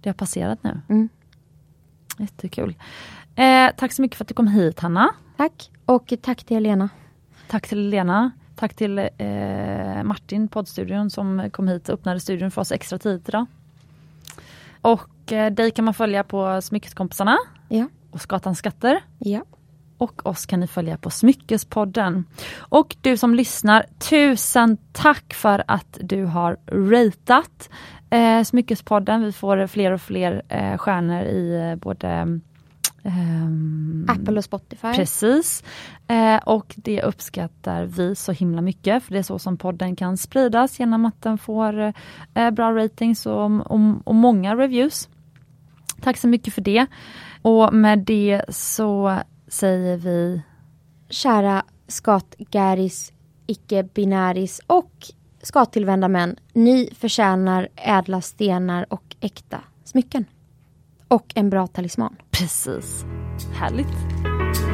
det har passerat nu. Mm. Jättekul. Eh, tack så mycket för att du kom hit Hanna. Tack. Och tack till Helena. Tack till Lena. Tack till eh, Martin, poddstudion, som kom hit och öppnade studion för oss extra tidigt idag. Och eh, dig kan man följa på Smyckeskompisarna Ja. och Skatans skatter. Ja. Och oss kan ni följa på Smyckespodden. Och du som lyssnar, tusen tack för att du har ratat eh, Smyckespodden. Vi får fler och fler eh, stjärnor i eh, både ehm, Apple och Spotify. Precis. Eh, och det uppskattar vi så himla mycket för det är så som podden kan spridas genom att den får eh, bra ratings och, och, och många reviews. Tack så mycket för det. Och med det så säger vi Kära skatgäris, icke-binäris och skattillvända män. Ni förtjänar ädla stenar och äkta smycken. Och en bra talisman. precis. Härligt.